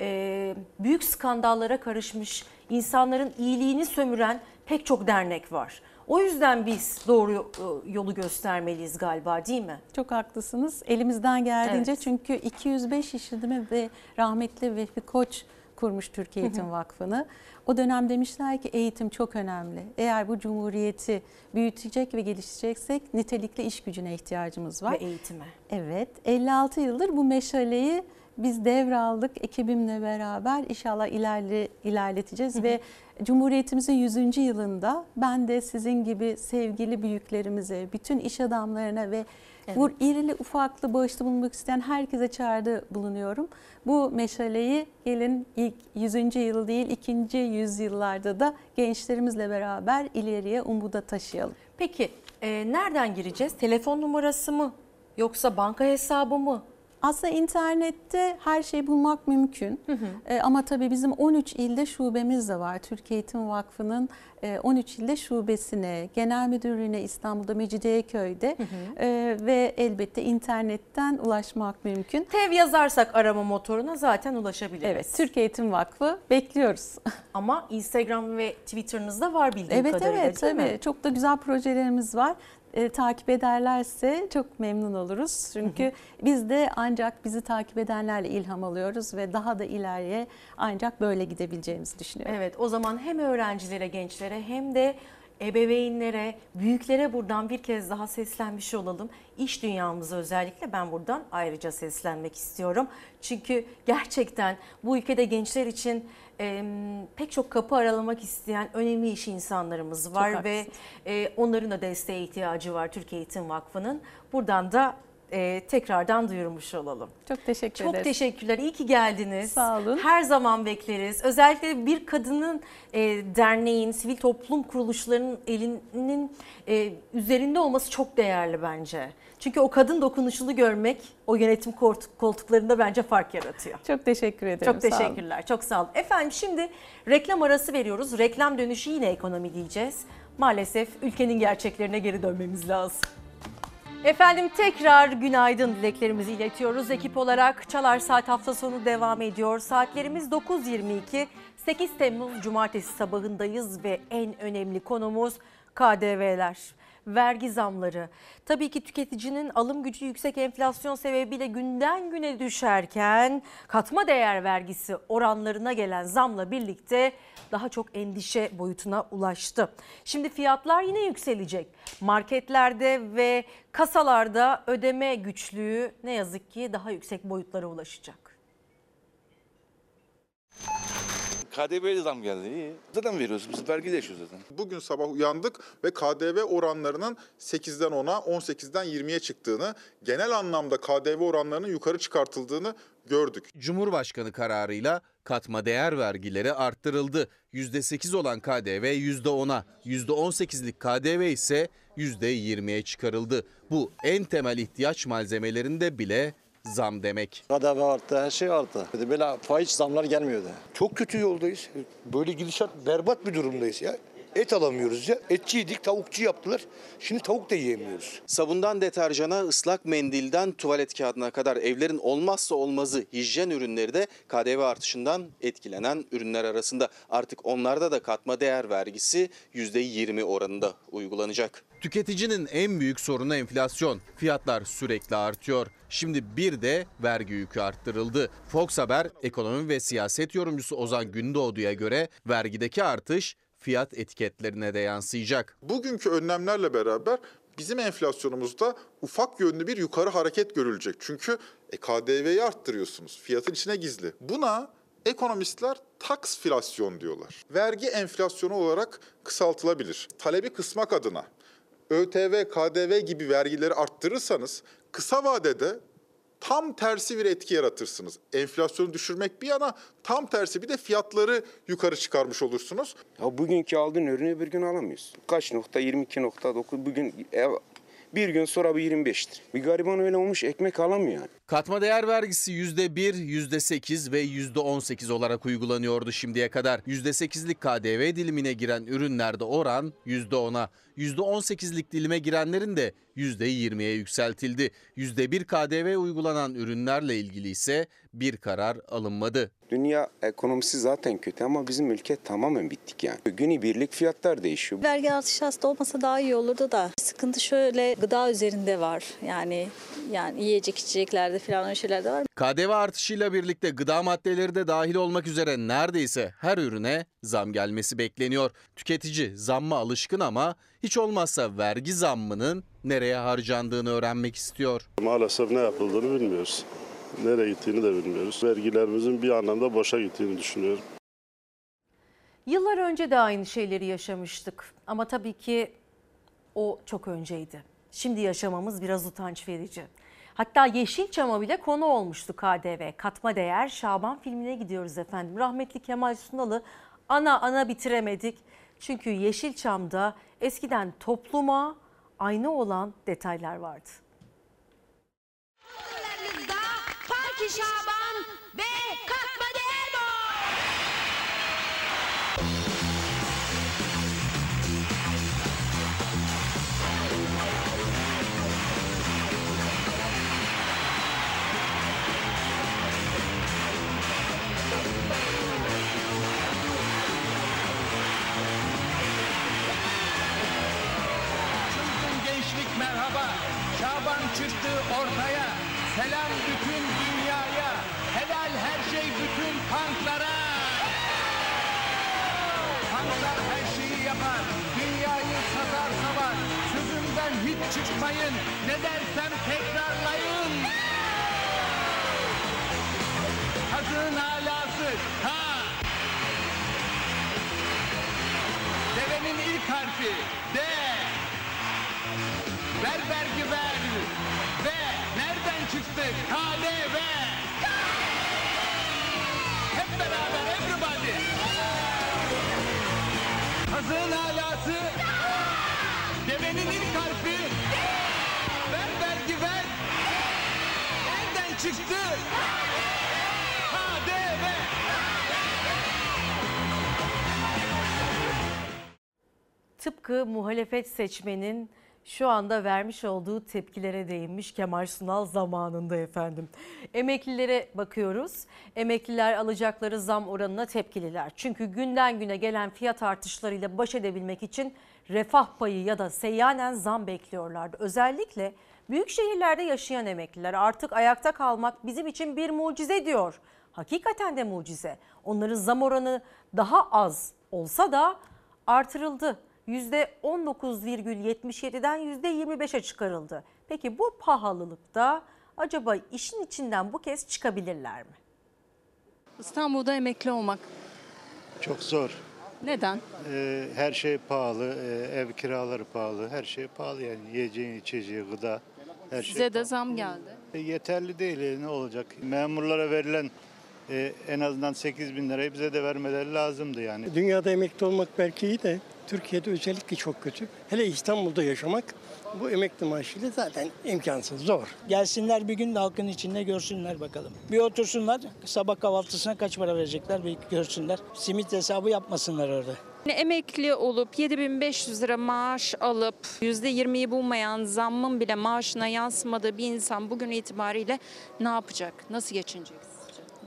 e, büyük skandallara karışmış, insanların iyiliğini sömüren pek çok dernek var. O yüzden biz doğru yolu göstermeliyiz galiba değil mi? Çok haklısınız. Elimizden geldiğince Evet. çünkü 205 işletme ve rahmetli Vehbi Koç kurmuş Türkiye Eğitim Vakfı'nı. O dönem demişler ki eğitim çok önemli. Eğer bu cumhuriyeti büyütecek ve geliştireceksek nitelikli iş gücüne ihtiyacımız var. Ve eğitime. Evet, 56 yıldır bu meşaleyi biz devraldık ekibimle beraber inşallah ilerle, ilerleteceğiz ve Cumhuriyetimizin 100. yılında ben de sizin gibi sevgili büyüklerimize, bütün iş adamlarına ve Evet. bu irili ufaklı bağışta bulunmak isteyen herkese çağrıda bulunuyorum. Bu meşaleyi gelin ilk 100. yıl değil ikinci yüzyıllarda da gençlerimizle beraber ileriye umuda taşıyalım. Peki e, nereden gireceğiz? Telefon numarası mı? Yoksa banka hesabı mı? Aslında internette her şeyi bulmak mümkün. Ee, ama tabii bizim 13 ilde şubemiz de var. Türkiye Eğitim Vakfı'nın e, 13 ilde şubesine, genel müdürlüğüne İstanbul'da Mecidiyeköy'de e, ve elbette internetten ulaşmak mümkün. TEV yazarsak arama motoruna zaten ulaşabiliriz. Evet, Türkiye Eğitim Vakfı bekliyoruz. Ama Instagram ve Twitter'ınızda var bildiğim evet kadarıyla evet değil tabii mi? çok da güzel projelerimiz var. E, takip ederlerse çok memnun oluruz. Çünkü biz de ancak bizi takip edenlerle ilham alıyoruz ve daha da ileriye ancak böyle gidebileceğimizi düşünüyorum. Evet o zaman hem öğrencilere, gençlere hem de ebeveynlere, büyüklere buradan bir kez daha seslenmiş olalım. İş dünyamıza özellikle ben buradan ayrıca seslenmek istiyorum. Çünkü gerçekten bu ülkede gençler için e, pek çok kapı aralamak isteyen önemli iş insanlarımız var Çok ve e, onların da desteğe ihtiyacı var Türkiye Eğitim Vakfı'nın. Buradan da e, tekrardan duyurmuş olalım. Çok teşekkür Çok ederiz. teşekkürler. İyi ki geldiniz. Sağ olun. Her zaman bekleriz. Özellikle bir kadının e, derneğin, sivil toplum kuruluşlarının elinin e, üzerinde olması çok değerli bence. Çünkü o kadın dokunuşunu görmek o yönetim koltuk- koltuklarında bence fark yaratıyor. Çok teşekkür ederim. Çok sağ olun. teşekkürler. Çok sağ olun. Efendim şimdi reklam arası veriyoruz. Reklam dönüşü yine ekonomi diyeceğiz. Maalesef ülkenin gerçeklerine geri dönmemiz lazım. Efendim tekrar günaydın dileklerimizi iletiyoruz. Ekip olarak Çalar Saat hafta sonu devam ediyor. Saatlerimiz 9.22. 8 Temmuz Cumartesi sabahındayız ve en önemli konumuz KDV'ler. Vergi zamları. Tabii ki tüketicinin alım gücü yüksek enflasyon sebebiyle günden güne düşerken katma değer vergisi oranlarına gelen zamla birlikte daha çok endişe boyutuna ulaştı. Şimdi fiyatlar yine yükselecek. Marketlerde ve kasalarda ödeme güçlüğü ne yazık ki daha yüksek boyutlara ulaşacak. KDV'ye zam geldi. İyi. Zaten veriyoruz. Biz vergi de yaşıyoruz zaten. Bugün sabah uyandık ve KDV oranlarının 8'den 10'a, 18'den 20'ye çıktığını, genel anlamda KDV oranlarının yukarı çıkartıldığını gördük. Cumhurbaşkanı kararıyla katma değer vergileri arttırıldı. %8 olan KDV %10'a, %18'lik KDV ise %20'ye çıkarıldı. Bu en temel ihtiyaç malzemelerinde bile zam demek. KDV arttı, her şey arttı. Böyle faiz zamlar gelmiyordu. Çok kötü yoldayız. Böyle gidişat berbat bir durumdayız ya. Et alamıyoruz ya. Etçiydik, tavukçu yaptılar. Şimdi tavuk da yiyemiyoruz. Sabundan deterjana, ıslak mendilden tuvalet kağıdına kadar evlerin olmazsa olmazı hijyen ürünleri de KDV artışından etkilenen ürünler arasında. Artık onlarda da katma değer vergisi %20 oranında uygulanacak. Tüketicinin en büyük sorunu enflasyon. Fiyatlar sürekli artıyor. Şimdi bir de vergi yükü arttırıldı. Fox Haber ekonomi ve siyaset yorumcusu Ozan Gündoğdu'ya göre vergideki artış fiyat etiketlerine de yansıyacak. Bugünkü önlemlerle beraber bizim enflasyonumuzda ufak yönlü bir yukarı hareket görülecek. Çünkü e, KDV'yi arttırıyorsunuz. Fiyatın içine gizli. Buna ekonomistler taksflasyon diyorlar. Vergi enflasyonu olarak kısaltılabilir. Talebi kısmak adına ÖTV, KDV gibi vergileri arttırırsanız kısa vadede tam tersi bir etki yaratırsınız. Enflasyonu düşürmek bir yana tam tersi bir de fiyatları yukarı çıkarmış olursunuz. Ya bugünkü aldığın ürünü bir gün alamıyorsun. Kaç nokta? 22.9. Bugün ev, bir gün sonra bir 25'tir. Bir gariban öyle olmuş ekmek alamıyor yani. Katma değer vergisi %1, %8 ve %18 olarak uygulanıyordu şimdiye kadar. %8'lik KDV dilimine giren ürünlerde oran %10'a, %18'lik dilime girenlerin de %20'ye yükseltildi. %1 KDV uygulanan ürünlerle ilgili ise bir karar alınmadı. Dünya ekonomisi zaten kötü ama bizim ülke tamamen bittik yani. Günübirlik fiyatlar değişiyor. Vergi artışı aslında olmasa daha iyi olurdu da sıkıntı şöyle gıda üzerinde var. Yani yani yiyecek içeceklerde falan öyle şeyler de var. KDV artışıyla birlikte gıda maddeleri de dahil olmak üzere neredeyse her ürüne zam gelmesi bekleniyor. Tüketici zamma alışkın ama hiç olmazsa vergi zammının nereye harcandığını öğrenmek istiyor. Maalesef ne yapıldığını bilmiyoruz. Nereye gittiğini de bilmiyoruz. Vergilerimizin bir anlamda boşa gittiğini düşünüyorum. Yıllar önce de aynı şeyleri yaşamıştık ama tabii ki o çok önceydi. Şimdi yaşamamız biraz utanç verici. Hatta Yeşilçam'a bile konu olmuştu KDV. Katma değer Şaban filmine gidiyoruz efendim. Rahmetli Kemal Sunal'ı ana ana bitiremedik. Çünkü Yeşilçam'da eskiden topluma aynı olan detaylar vardı. Şaban çıkmayın. Ne dersem tekrarlayın. Hazın alası. Ha. Devenin ilk harfi. D. Ver vergi ver. Ve nereden çıktı? KDV. Hep beraber everybody. Hazın alası. Devenin ilk çıktı? KDV. Tıpkı muhalefet seçmenin şu anda vermiş olduğu tepkilere değinmiş Kemal Sunal zamanında efendim. Emeklilere bakıyoruz. Emekliler alacakları zam oranına tepkililer. Çünkü günden güne gelen fiyat artışlarıyla baş edebilmek için refah payı ya da seyyanen zam bekliyorlardı. Özellikle büyük şehirlerde yaşayan emekliler artık ayakta kalmak bizim için bir mucize diyor. Hakikaten de mucize. Onların zam oranı daha az olsa da artırıldı. %19,77'den %25'e çıkarıldı. Peki bu pahalılıkta acaba işin içinden bu kez çıkabilirler mi? İstanbul'da emekli olmak. Çok zor. Neden? Ee, her şey pahalı, ee, ev kiraları pahalı, her şey pahalı yani yiyeceğin, içeceği, gıda, her şey Size de zam geldi. E, yeterli değil e, ne olacak? Memurlara verilen e, en azından 8 bin lirayı bize de vermeleri lazımdı yani. Dünyada emekli olmak belki iyi de Türkiye'de özellikle çok kötü. Hele İstanbul'da yaşamak bu emekli maaşıyla zaten imkansız, zor. Gelsinler bir gün de halkın içinde görsünler bakalım. Bir otursunlar sabah kahvaltısına kaç para verecekler bir görsünler. Simit hesabı yapmasınlar orada. Emekli olup 7500 lira maaş alıp %20'yi bulmayan zammın bile maaşına yansımadığı bir insan bugün itibariyle ne yapacak? Nasıl geçinecek?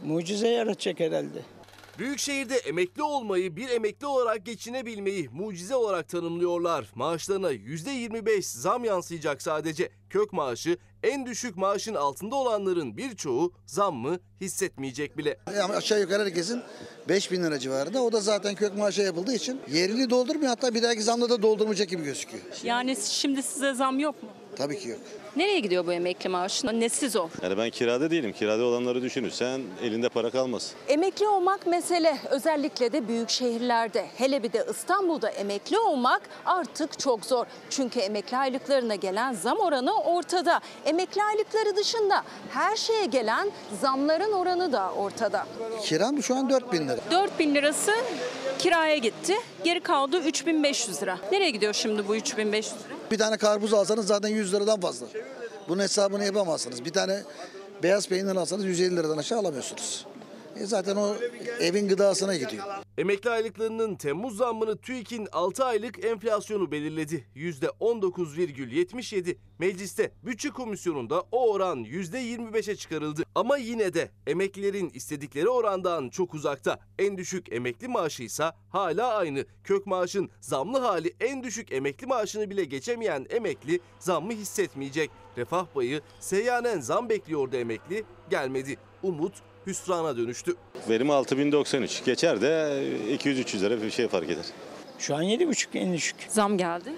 Mucize yaratacak herhalde. Büyükşehir'de emekli olmayı, bir emekli olarak geçinebilmeyi mucize olarak tanımlıyorlar. Maaşlarına %25 zam yansıyacak sadece. Kök maaşı en düşük maaşın altında olanların birçoğu zammı hissetmeyecek bile. Yani aşağı yukarı herkesin 5 bin lira civarında. O da zaten kök maaşa yapıldığı için yerini doldurmuyor. Hatta bir dahaki zamda da doldurmayacak gibi gözüküyor. Yani şimdi size zam yok mu? Tabii ki yok. Nereye gidiyor bu emekli maaşı? Nesi zor? Yani ben kirada değilim. Kirada olanları düşünürsen elinde para kalmaz. Emekli olmak mesele. Özellikle de büyük şehirlerde. Hele bir de İstanbul'da emekli olmak artık çok zor. Çünkü emekli aylıklarına gelen zam oranı ortada. Emekli aylıkları dışında her şeye gelen zamların oranı da ortada. Kiram şu an 4 bin lira. 4 bin lirası kiraya gitti. Geri kaldı 3500 lira. Nereye gidiyor şimdi bu 3500 lira? Bir tane karpuz alsanız zaten 100 liradan fazla. Bunun hesabını yapamazsınız. Bir tane Beyaz peynir alsanız 150 liradan aşağı alamıyorsunuz. E zaten o evin gıdasına gidiyor. Emekli aylıklarının Temmuz zammını TÜİK'in 6 aylık enflasyonu belirledi. %19,77. Mecliste bütçe komisyonunda o oran %25'e çıkarıldı. Ama yine de emeklilerin istedikleri orandan çok uzakta. En düşük emekli maaşı ise hala aynı. Kök maaşın zamlı hali en düşük emekli maaşını bile geçemeyen emekli zammı hissetmeyecek. Refah payı seyyanen zam bekliyordu emekli gelmedi. Umut hüsrana dönüştü. Verim 6093. Geçer de 200-300 lira bir şey fark eder. Şu an 7,5 en düşük. Zam geldi.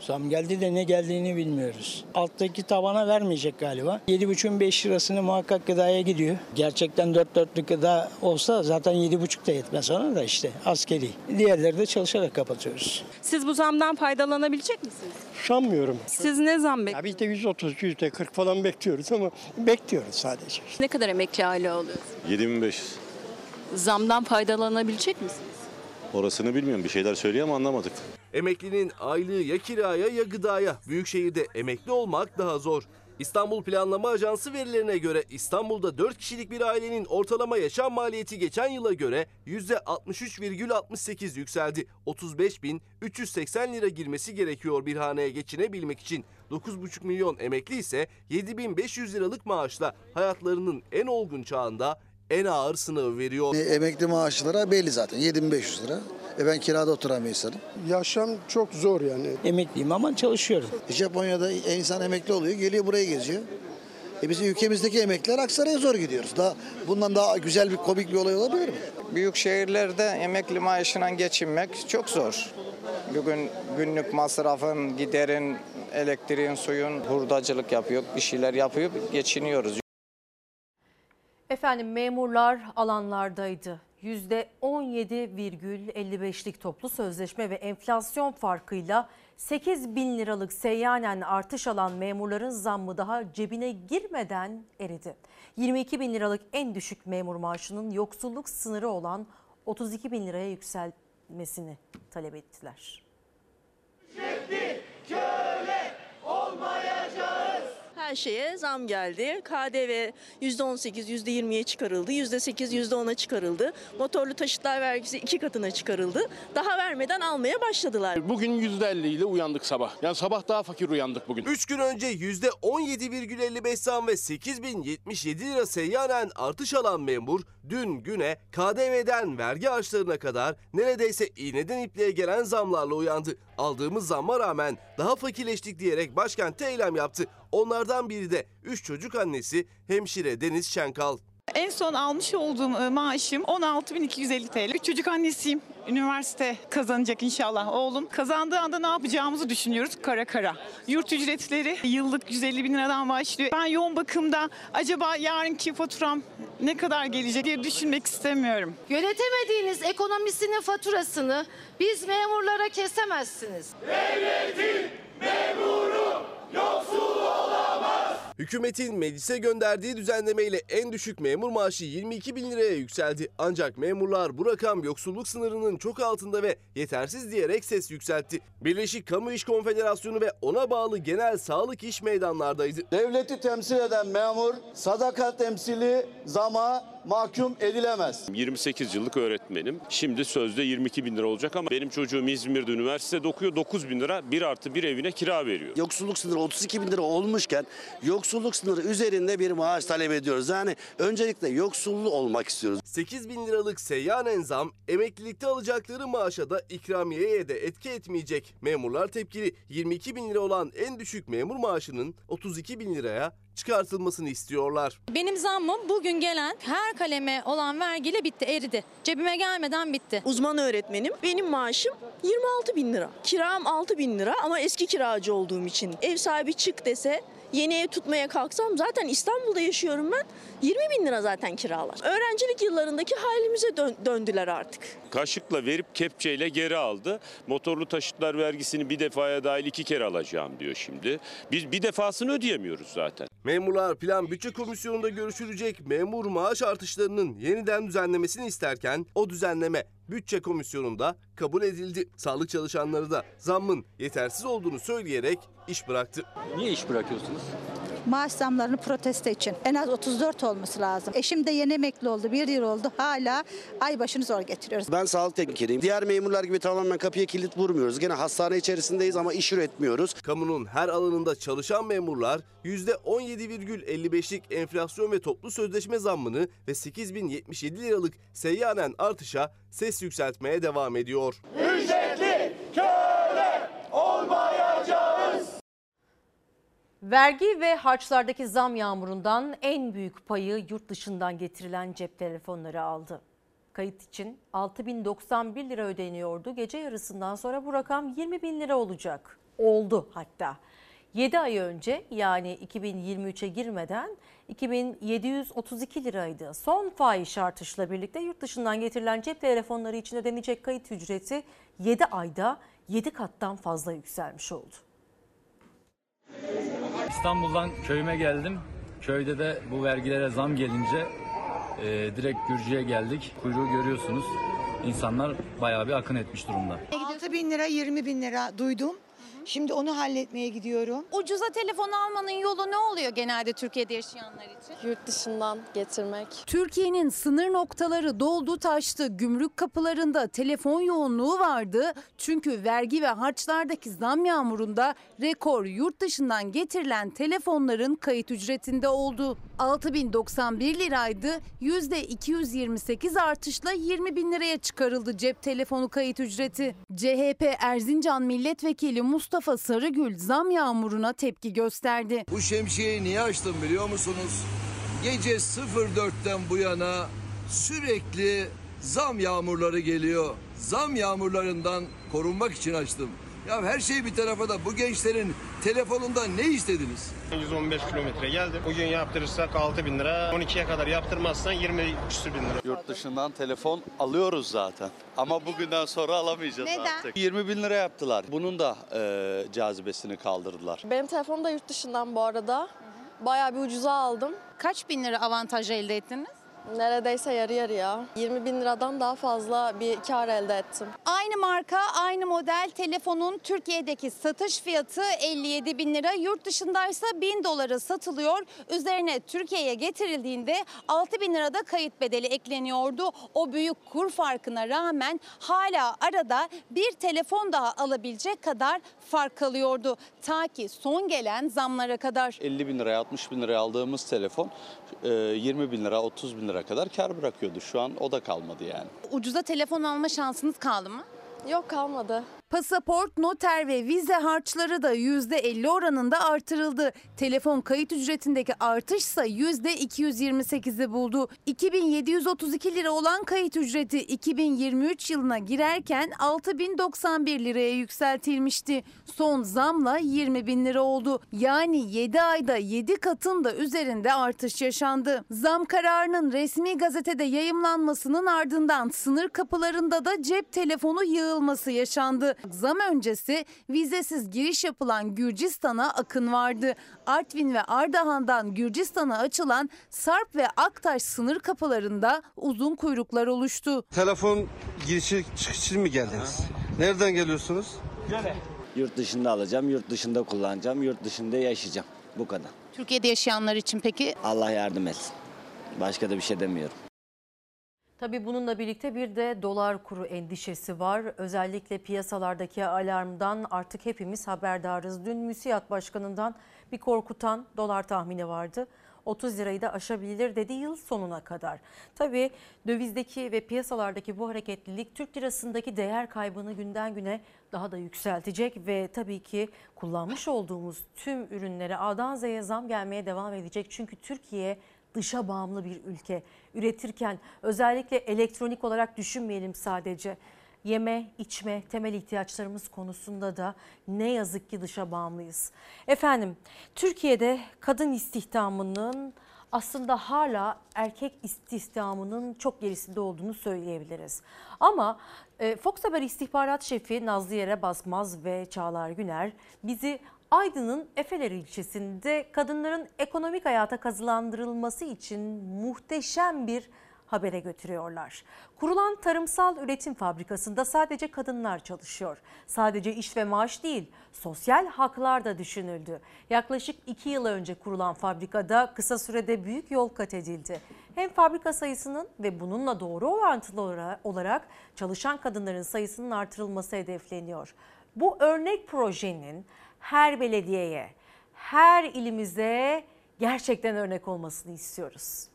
Zam geldi de ne geldiğini bilmiyoruz. Alttaki tabana vermeyecek galiba. 7,5'un 5 lirasını muhakkak gıdaya gidiyor. Gerçekten 4 dörtlük gıda olsa zaten 7,5 da yetmez ona da işte askeri. Diğerleri de çalışarak kapatıyoruz. Siz bu zamdan faydalanabilecek misiniz? Sanmıyorum. Siz ne zam Ya biz de 130, yüzde 40 falan bekliyoruz ama bekliyoruz sadece. Ne kadar emekli aile oluyor? 7500. Zamdan faydalanabilecek misiniz? Orasını bilmiyorum. Bir şeyler söylüyor ama anlamadık. Emeklinin aylığı ya kiraya ya gıdaya. Büyükşehir'de emekli olmak daha zor. İstanbul Planlama Ajansı verilerine göre İstanbul'da 4 kişilik bir ailenin ortalama yaşam maliyeti geçen yıla göre %63,68 yükseldi. 35.380 lira girmesi gerekiyor bir haneye geçinebilmek için. 9,5 milyon emekli ise 7500 liralık maaşla hayatlarının en olgun çağında en ağır sınavı veriyor. E, emekli maaşlara belli zaten 7500 lira. E ben kirada oturan bir insanım. Yaşam çok zor yani. Emekliyim ama çalışıyorum. E, Japonya'da insan emekli oluyor, geliyor buraya geziyor. E bizim ülkemizdeki emekliler Aksaray'a zor gidiyoruz. Daha bundan daha güzel bir komik bir olay olabilir mi? Büyük şehirlerde emekli maaşıyla geçinmek çok zor. Bugün günlük masrafın, giderin, elektriğin, suyun hurdacılık yapıyor, bir şeyler yapıyor, geçiniyoruz. Efendim memurlar alanlardaydı. %17,55'lik toplu sözleşme ve enflasyon farkıyla 8 bin liralık seyyanen artış alan memurların zammı daha cebine girmeden eridi. 22 bin liralık en düşük memur maaşının yoksulluk sınırı olan 32 bin liraya yükselmesini talep ettiler. Her şeye zam geldi. KDV %18, %20'ye çıkarıldı. %8, %10'a çıkarıldı. Motorlu taşıtlar vergisi iki katına çıkarıldı. Daha vermeden almaya başladılar. Bugün %50 ile uyandık sabah. Yani sabah daha fakir uyandık bugün. 3 gün önce %17,55 zam ve 8077 lira seyyanen artış alan memur dün güne KDV'den vergi harçlarına kadar neredeyse iğneden ipliğe gelen zamlarla uyandı. Aldığımız zamma rağmen daha fakirleştik diyerek başkentte eylem yaptı. Onlardan biri de 3 çocuk annesi hemşire Deniz Şenkal. En son almış olduğum e, maaşım 16.250 TL. Üç çocuk annesiyim. Üniversite kazanacak inşallah oğlum. Kazandığı anda ne yapacağımızı düşünüyoruz kara kara. Yurt ücretleri yıllık 150 bin liradan başlıyor. Ben yoğun bakımda acaba yarınki faturam ne kadar gelecek diye düşünmek istemiyorum. Yönetemediğiniz ekonomisinin faturasını biz memurlara kesemezsiniz. Devletin memuru yoksul olamaz. Hükümetin meclise gönderdiği düzenlemeyle en düşük memur maaşı 22 bin liraya yükseldi. Ancak memurlar bu rakam yoksulluk sınırının çok altında ve yetersiz diyerek ses yükseltti. Birleşik Kamu İş Konfederasyonu ve ona bağlı genel sağlık iş meydanlardaydı. Devleti temsil eden memur sadaka temsili zama mahkum edilemez. 28 yıllık öğretmenim. Şimdi sözde 22 bin lira olacak ama benim çocuğum İzmir'de üniversitede okuyor. 9 bin lira bir artı bir evine kira veriyor. Yoksulluk sınırı 32 bin lira olmuşken yoksulluk sınırı üzerinde bir maaş talep ediyoruz. Yani öncelikle yoksullu olmak istiyoruz. 8 bin liralık seyyanen zam emeklilikte alacakları maaşa da ikramiyeye de etki etmeyecek. Memurlar tepkili 22 bin lira olan en düşük memur maaşının 32 bin liraya çıkartılmasını istiyorlar. Benim zammım bugün gelen her kaleme olan vergiyle bitti, eridi. Cebime gelmeden bitti. Uzman öğretmenim. Benim maaşım 26 bin lira. Kiram 6 bin lira ama eski kiracı olduğum için. Ev sahibi çık dese yeni ev tutmaya kalksam zaten İstanbul'da yaşıyorum ben. 20 bin lira zaten kiralar. Öğrencilik yıllarındaki halimize dön- döndüler artık. Kaşıkla verip kepçeyle geri aldı. Motorlu taşıtlar vergisini bir defaya dahil iki kere alacağım diyor şimdi. Biz bir defasını ödeyemiyoruz zaten. Memurlar Plan Bütçe Komisyonu'nda görüşülecek memur maaş artışlarının yeniden düzenlemesini isterken o düzenleme Bütçe Komisyonu'nda kabul edildi. Sağlık çalışanları da zammın yetersiz olduğunu söyleyerek iş bıraktı. Niye iş bırakıyorsunuz? Maaş zamlarını protesto için. En az 34 olması lazım. Eşim de yeni emekli oldu. Bir yıl oldu. Hala ay başını zor getiriyoruz. Ben sağlık teknikeriyim. Diğer memurlar gibi tamamen kapıya kilit vurmuyoruz. Gene hastane içerisindeyiz ama iş üretmiyoruz. Kamunun her alanında çalışan memurlar %17,55'lik enflasyon ve toplu sözleşme zammını ve 8077 liralık seyyanen artışa ses yükseltmeye devam ediyor. Ücretli köle olmayacağız. Vergi ve harçlardaki zam yağmurundan en büyük payı yurt dışından getirilen cep telefonları aldı. Kayıt için 6091 lira ödeniyordu. Gece yarısından sonra bu rakam 20 bin lira olacak. Oldu hatta. 7 ay önce yani 2023'e girmeden 2732 liraydı. Son fahiş artışla birlikte yurt dışından getirilen cep telefonları için ödenecek kayıt ücreti 7 ayda 7 kattan fazla yükselmiş oldu. İstanbul'dan köyüme geldim. Köyde de bu vergilere zam gelince e, direkt Gürcü'ye geldik. Kuyruğu görüyorsunuz. İnsanlar bayağı bir akın etmiş durumda. 6 bin lira 20 bin lira duydum. Şimdi onu halletmeye gidiyorum. Ucuza telefon almanın yolu ne oluyor genelde Türkiye'de yaşayanlar için? Yurt dışından getirmek. Türkiye'nin sınır noktaları doldu taştı. Gümrük kapılarında telefon yoğunluğu vardı. Çünkü vergi ve harçlardaki zam yağmurunda rekor yurt dışından getirilen telefonların kayıt ücretinde oldu. 6091 liraydı. %228 artışla 20 bin liraya çıkarıldı cep telefonu kayıt ücreti. CHP Erzincan Milletvekili Mustafa Sarıgül zam yağmuruna tepki gösterdi. Bu şemsiyeyi niye açtım biliyor musunuz? Gece 04'ten bu yana sürekli zam yağmurları geliyor. Zam yağmurlarından korunmak için açtım. Ya her şey bir tarafa da bu gençlerin telefonundan ne istediniz? 115 kilometre geldim. Bugün yaptırırsak 6 bin lira. 12'ye kadar yaptırmazsan 20 küsür bin lira. Yurt dışından telefon alıyoruz zaten. Ama bugünden sonra alamayacağız Neden? artık. 20 bin lira yaptılar. Bunun da e, cazibesini kaldırdılar. Benim telefonum da yurt dışından bu arada. Bayağı bir ucuza aldım. Kaç bin lira avantaj elde ettiniz? Neredeyse yarı yarıya. 20 bin liradan daha fazla bir kar elde ettim. Aynı marka, aynı model telefonun Türkiye'deki satış fiyatı 57 bin lira. Yurt dışındaysa 1000 dolara satılıyor. Üzerine Türkiye'ye getirildiğinde 6 bin lirada kayıt bedeli ekleniyordu. O büyük kur farkına rağmen hala arada bir telefon daha alabilecek kadar fark kalıyordu. Ta ki son gelen zamlara kadar. 50 bin liraya 60 bin liraya aldığımız telefon e, 20 bin lira 30 bin lira kadar kar bırakıyordu. Şu an o da kalmadı yani. Ucuza telefon alma şansınız kaldı mı? Yok kalmadı. Pasaport, noter ve vize harçları da %50 oranında artırıldı. Telefon kayıt ücretindeki artışsa %228'i buldu. 2732 lira olan kayıt ücreti 2023 yılına girerken 6091 liraya yükseltilmişti. Son zamla 20 bin lira oldu. Yani 7 ayda 7 katın da üzerinde artış yaşandı. Zam kararının resmi gazetede yayımlanmasının ardından sınır kapılarında da cep telefonu yığılması yaşandı. Zam öncesi vizesiz giriş yapılan Gürcistan'a akın vardı. Artvin ve Ardahan'dan Gürcistan'a açılan Sarp ve Aktaş sınır kapılarında uzun kuyruklar oluştu. Telefon girişi çıkışı mı geldiniz? Nereden geliyorsunuz? Yurt dışında alacağım, yurt dışında kullanacağım, yurt dışında yaşayacağım. Bu kadar. Türkiye'de yaşayanlar için peki Allah yardım etsin. Başka da bir şey demiyorum. Tabii bununla birlikte bir de dolar kuru endişesi var. Özellikle piyasalardaki alarmdan artık hepimiz haberdarız. Dün MÜSİAD Başkanı'ndan bir korkutan dolar tahmini vardı. 30 lirayı da aşabilir dedi yıl sonuna kadar. Tabii dövizdeki ve piyasalardaki bu hareketlilik Türk lirasındaki değer kaybını günden güne daha da yükseltecek ve tabii ki kullanmış olduğumuz tüm ürünlere A'dan Z'ye zam gelmeye devam edecek. Çünkü Türkiye dışa bağımlı bir ülke. Üretirken özellikle elektronik olarak düşünmeyelim sadece. Yeme, içme, temel ihtiyaçlarımız konusunda da ne yazık ki dışa bağımlıyız. Efendim, Türkiye'de kadın istihdamının aslında hala erkek istihdamının çok gerisinde olduğunu söyleyebiliriz. Ama e, Fox Haber istihbarat şefi Nazlı Yere Basmaz ve Çağlar Güner bizi Aydın'ın Efeler ilçesinde kadınların ekonomik hayata kazılandırılması için muhteşem bir habere götürüyorlar. Kurulan tarımsal üretim fabrikasında sadece kadınlar çalışıyor. Sadece iş ve maaş değil, sosyal haklar da düşünüldü. Yaklaşık iki yıl önce kurulan fabrikada kısa sürede büyük yol kat edildi. Hem fabrika sayısının ve bununla doğru orantılı olarak çalışan kadınların sayısının artırılması hedefleniyor. Bu örnek projenin her belediyeye, her ilimize gerçekten örnek olmasını istiyoruz.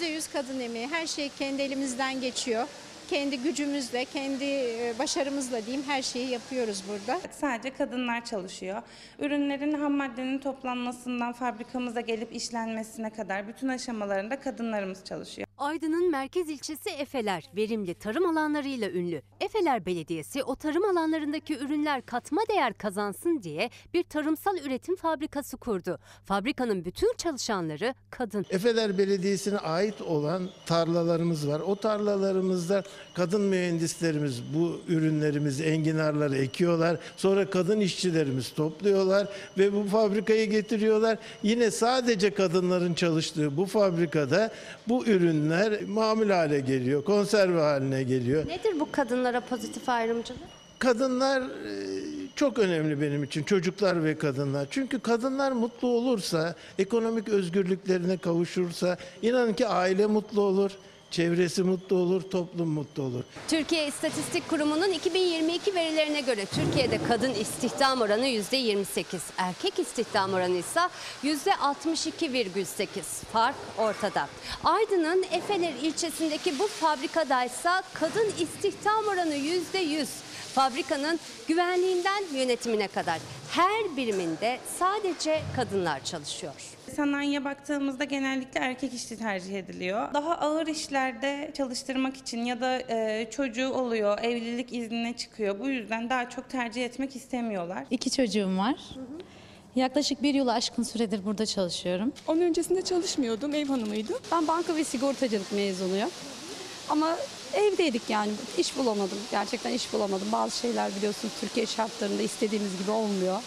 %100 kadın emeği. Her şey kendi elimizden geçiyor. Kendi gücümüzle, kendi e, başarımızla diyeyim her şeyi yapıyoruz burada. Sadece kadınlar çalışıyor. Ürünlerin ham maddenin toplanmasından fabrikamıza gelip işlenmesine kadar bütün aşamalarında kadınlarımız çalışıyor. Aydın'ın merkez ilçesi Efeler verimli tarım alanlarıyla ünlü. Efeler Belediyesi o tarım alanlarındaki ürünler katma değer kazansın diye bir tarımsal üretim fabrikası kurdu. Fabrikanın bütün çalışanları kadın. Efeler Belediyesi'ne ait olan tarlalarımız var. O tarlalarımızda kadın mühendislerimiz bu ürünlerimizi, enginarları ekiyorlar. Sonra kadın işçilerimiz topluyorlar ve bu fabrikaya getiriyorlar. Yine sadece kadınların çalıştığı bu fabrikada bu ürünler mamul hale geliyor, konserve haline geliyor. Nedir bu kadınlara pozitif ayrımcılık? Kadınlar e, çok önemli benim için çocuklar ve kadınlar. Çünkü kadınlar mutlu olursa, ekonomik özgürlüklerine kavuşursa inanın ki aile mutlu olur, çevresi mutlu olur, toplum mutlu olur. Türkiye İstatistik Kurumu'nun 2022 verilerine göre Türkiye'de kadın istihdam oranı %28, erkek istihdam oranı ise %62,8. Fark ortada. Aydın'ın Efeler ilçesindeki bu fabrikadaysa kadın istihdam oranı %100. Fabrikanın güvenliğinden yönetimine kadar her biriminde sadece kadınlar çalışıyor. Sanayiye baktığımızda genellikle erkek işçi tercih ediliyor. Daha ağır işlerde çalıştırmak için ya da e, çocuğu oluyor, evlilik iznine çıkıyor. Bu yüzden daha çok tercih etmek istemiyorlar. İki çocuğum var. Yaklaşık bir yılı aşkın süredir burada çalışıyorum. Onun öncesinde çalışmıyordum, ev hanımıydım. Ben banka ve sigortacılık mezunuyum. Ama evdeydik yani iş bulamadım. Gerçekten iş bulamadım. Bazı şeyler biliyorsunuz Türkiye şartlarında istediğimiz gibi olmuyor.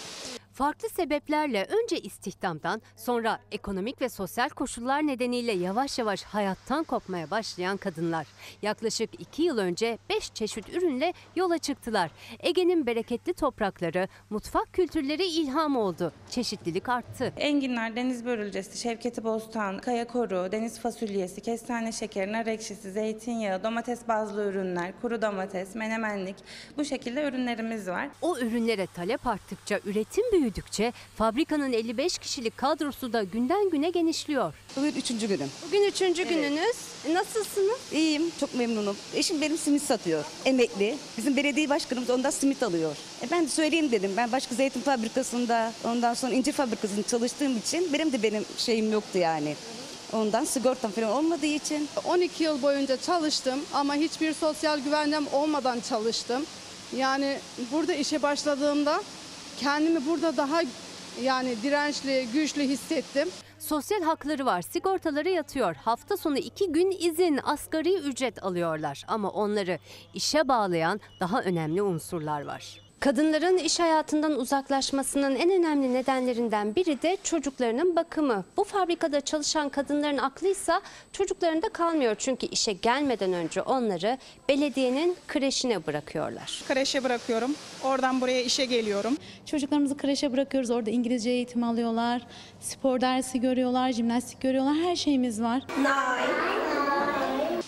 Farklı sebeplerle önce istihdamdan sonra ekonomik ve sosyal koşullar nedeniyle yavaş yavaş hayattan kopmaya başlayan kadınlar. Yaklaşık iki yıl önce beş çeşit ürünle yola çıktılar. Ege'nin bereketli toprakları, mutfak kültürleri ilham oldu. Çeşitlilik arttı. Enginler, deniz börülcesi, şevketi bostan, kaya koru, deniz fasulyesi, kestane şekeri, nar ekşisi, zeytinyağı, domates bazlı ürünler, kuru domates, menemenlik bu şekilde ürünlerimiz var. O ürünlere talep arttıkça üretim büyüdükçe fabrikanın 55 kişilik kadrosu da günden güne genişliyor. Bugün üçüncü günüm. Bugün üçüncü gününüz. Nasılsınız? İyiyim, çok memnunum. Eşim benim simit satıyor, emekli. Bizim belediye başkanımız ondan simit alıyor. E ben de söyleyeyim dedim. Ben başka zeytin fabrikasında, ondan sonra incir fabrikasında çalıştığım için benim de benim şeyim yoktu yani. Ondan sigortam falan olmadığı için. 12 yıl boyunca çalıştım ama hiçbir sosyal güvencem olmadan çalıştım. Yani burada işe başladığımda kendimi burada daha yani dirençli, güçlü hissettim. Sosyal hakları var, sigortaları yatıyor. Hafta sonu iki gün izin, asgari ücret alıyorlar. Ama onları işe bağlayan daha önemli unsurlar var. Kadınların iş hayatından uzaklaşmasının en önemli nedenlerinden biri de çocuklarının bakımı. Bu fabrikada çalışan kadınların aklıysa çocuklarında kalmıyor. Çünkü işe gelmeden önce onları belediyenin kreşine bırakıyorlar. Kreşe bırakıyorum. Oradan buraya işe geliyorum. Çocuklarımızı kreşe bırakıyoruz. Orada İngilizce eğitim alıyorlar. Spor dersi görüyorlar, jimnastik görüyorlar. Her şeyimiz var.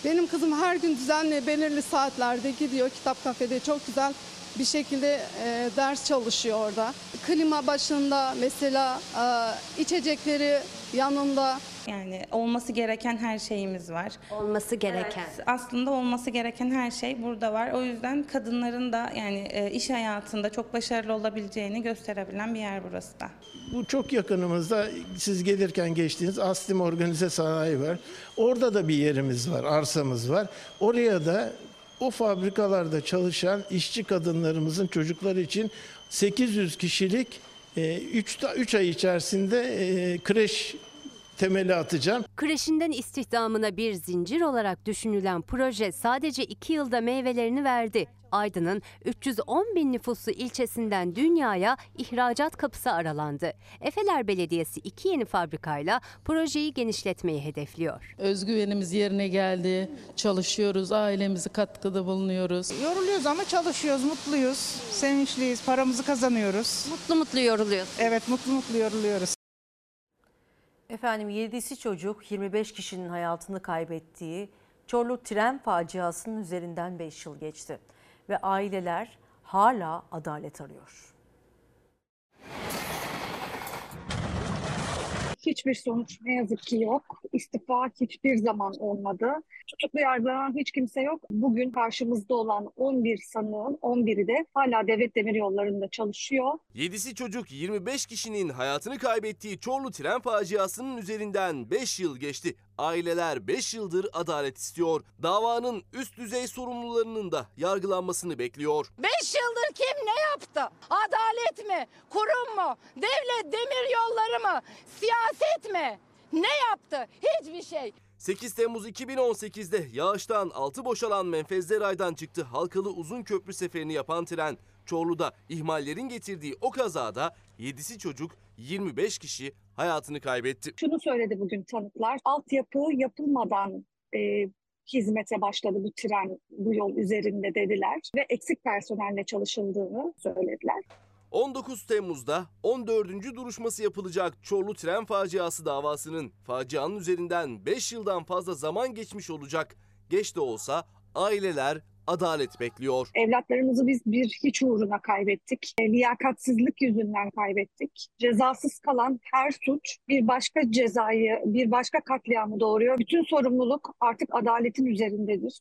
Benim kızım her gün düzenli belirli saatlerde gidiyor kitap kafede çok güzel bir şekilde e, ders çalışıyor orada. Klima başında mesela e, içecekleri yanında. Yani olması gereken her şeyimiz var. Olması gereken. Evet, aslında olması gereken her şey burada var. O yüzden kadınların da yani e, iş hayatında çok başarılı olabileceğini gösterebilen bir yer burası da. Bu çok yakınımızda siz gelirken geçtiğiniz Aslim Organize Sanayi var. Orada da bir yerimiz var, arsamız var. Oraya da o fabrikalarda çalışan işçi kadınlarımızın çocukları için 800 kişilik 3 3 ay içerisinde e, kreş temeli atacağım. Kreşinden istihdamına bir zincir olarak düşünülen proje sadece iki yılda meyvelerini verdi. Aydın'ın 310 bin nüfuslu ilçesinden dünyaya ihracat kapısı aralandı. Efeler Belediyesi iki yeni fabrikayla projeyi genişletmeyi hedefliyor. Özgüvenimiz yerine geldi. Çalışıyoruz, ailemizi katkıda bulunuyoruz. Yoruluyoruz ama çalışıyoruz, mutluyuz, sevinçliyiz, paramızı kazanıyoruz. Mutlu mutlu yoruluyoruz. Evet, mutlu mutlu yoruluyoruz. Efendim 7'si çocuk 25 kişinin hayatını kaybettiği Çorlu tren faciasının üzerinden 5 yıl geçti. Ve aileler hala adalet arıyor. Hiçbir sonuç ne yazık ki yok. İstifa hiçbir zaman olmadı. Tutuklu yargılanan hiç kimse yok. Bugün karşımızda olan 11 sanığın 11'i de hala devlet demir yollarında çalışıyor. 7'si çocuk 25 kişinin hayatını kaybettiği Çorlu tren faciasının üzerinden 5 yıl geçti. Aileler 5 yıldır adalet istiyor. Davanın üst düzey sorumlularının da yargılanmasını bekliyor. 5 yıldır kim ne yaptı? Adalet mi? Kurum mu? Devlet demir yolları mı? Siyaset mi? Ne yaptı? Hiçbir şey. 8 Temmuz 2018'de yağıştan altı boşalan menfezler raydan çıktı. Halkalı uzun köprü seferini yapan tren Çorlu'da ihmallerin getirdiği o kazada 7'si çocuk 25 kişi hayatını kaybetti. Şunu söyledi bugün tanıklar. Altyapı yapılmadan e, hizmete başladı bu tren bu yol üzerinde dediler ve eksik personelle çalışıldığını söylediler. 19 Temmuz'da 14. duruşması yapılacak Çorlu tren faciası davasının facianın üzerinden 5 yıldan fazla zaman geçmiş olacak. Geç de olsa aileler adalet bekliyor. Evlatlarımızı biz bir hiç uğruna kaybettik. E, liyakatsizlik yüzünden kaybettik. Cezasız kalan her suç bir başka cezayı, bir başka katliamı doğuruyor. Bütün sorumluluk artık adaletin üzerindedir.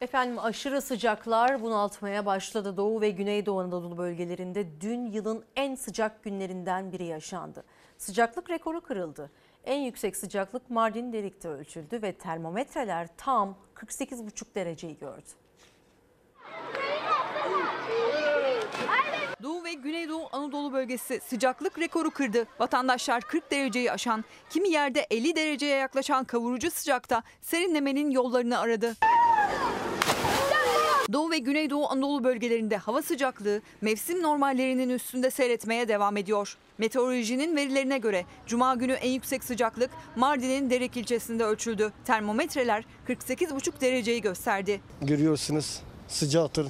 Efendim aşırı sıcaklar bunaltmaya başladı. Doğu ve Güneydoğu Anadolu bölgelerinde dün yılın en sıcak günlerinden biri yaşandı. Sıcaklık rekoru kırıldı. En yüksek sıcaklık Mardin Delik'te ölçüldü ve termometreler tam 48,5 dereceyi gördü. Doğu ve Güneydoğu Anadolu bölgesi sıcaklık rekoru kırdı. Vatandaşlar 40 dereceyi aşan, kimi yerde 50 dereceye yaklaşan kavurucu sıcakta serinlemenin yollarını aradı. Doğu ve Güneydoğu Anadolu bölgelerinde hava sıcaklığı mevsim normallerinin üstünde seyretmeye devam ediyor. Meteorolojinin verilerine göre Cuma günü en yüksek sıcaklık Mardin'in Derek ilçesinde ölçüldü. Termometreler 48,5 dereceyi gösterdi. Görüyorsunuz sıcaktır.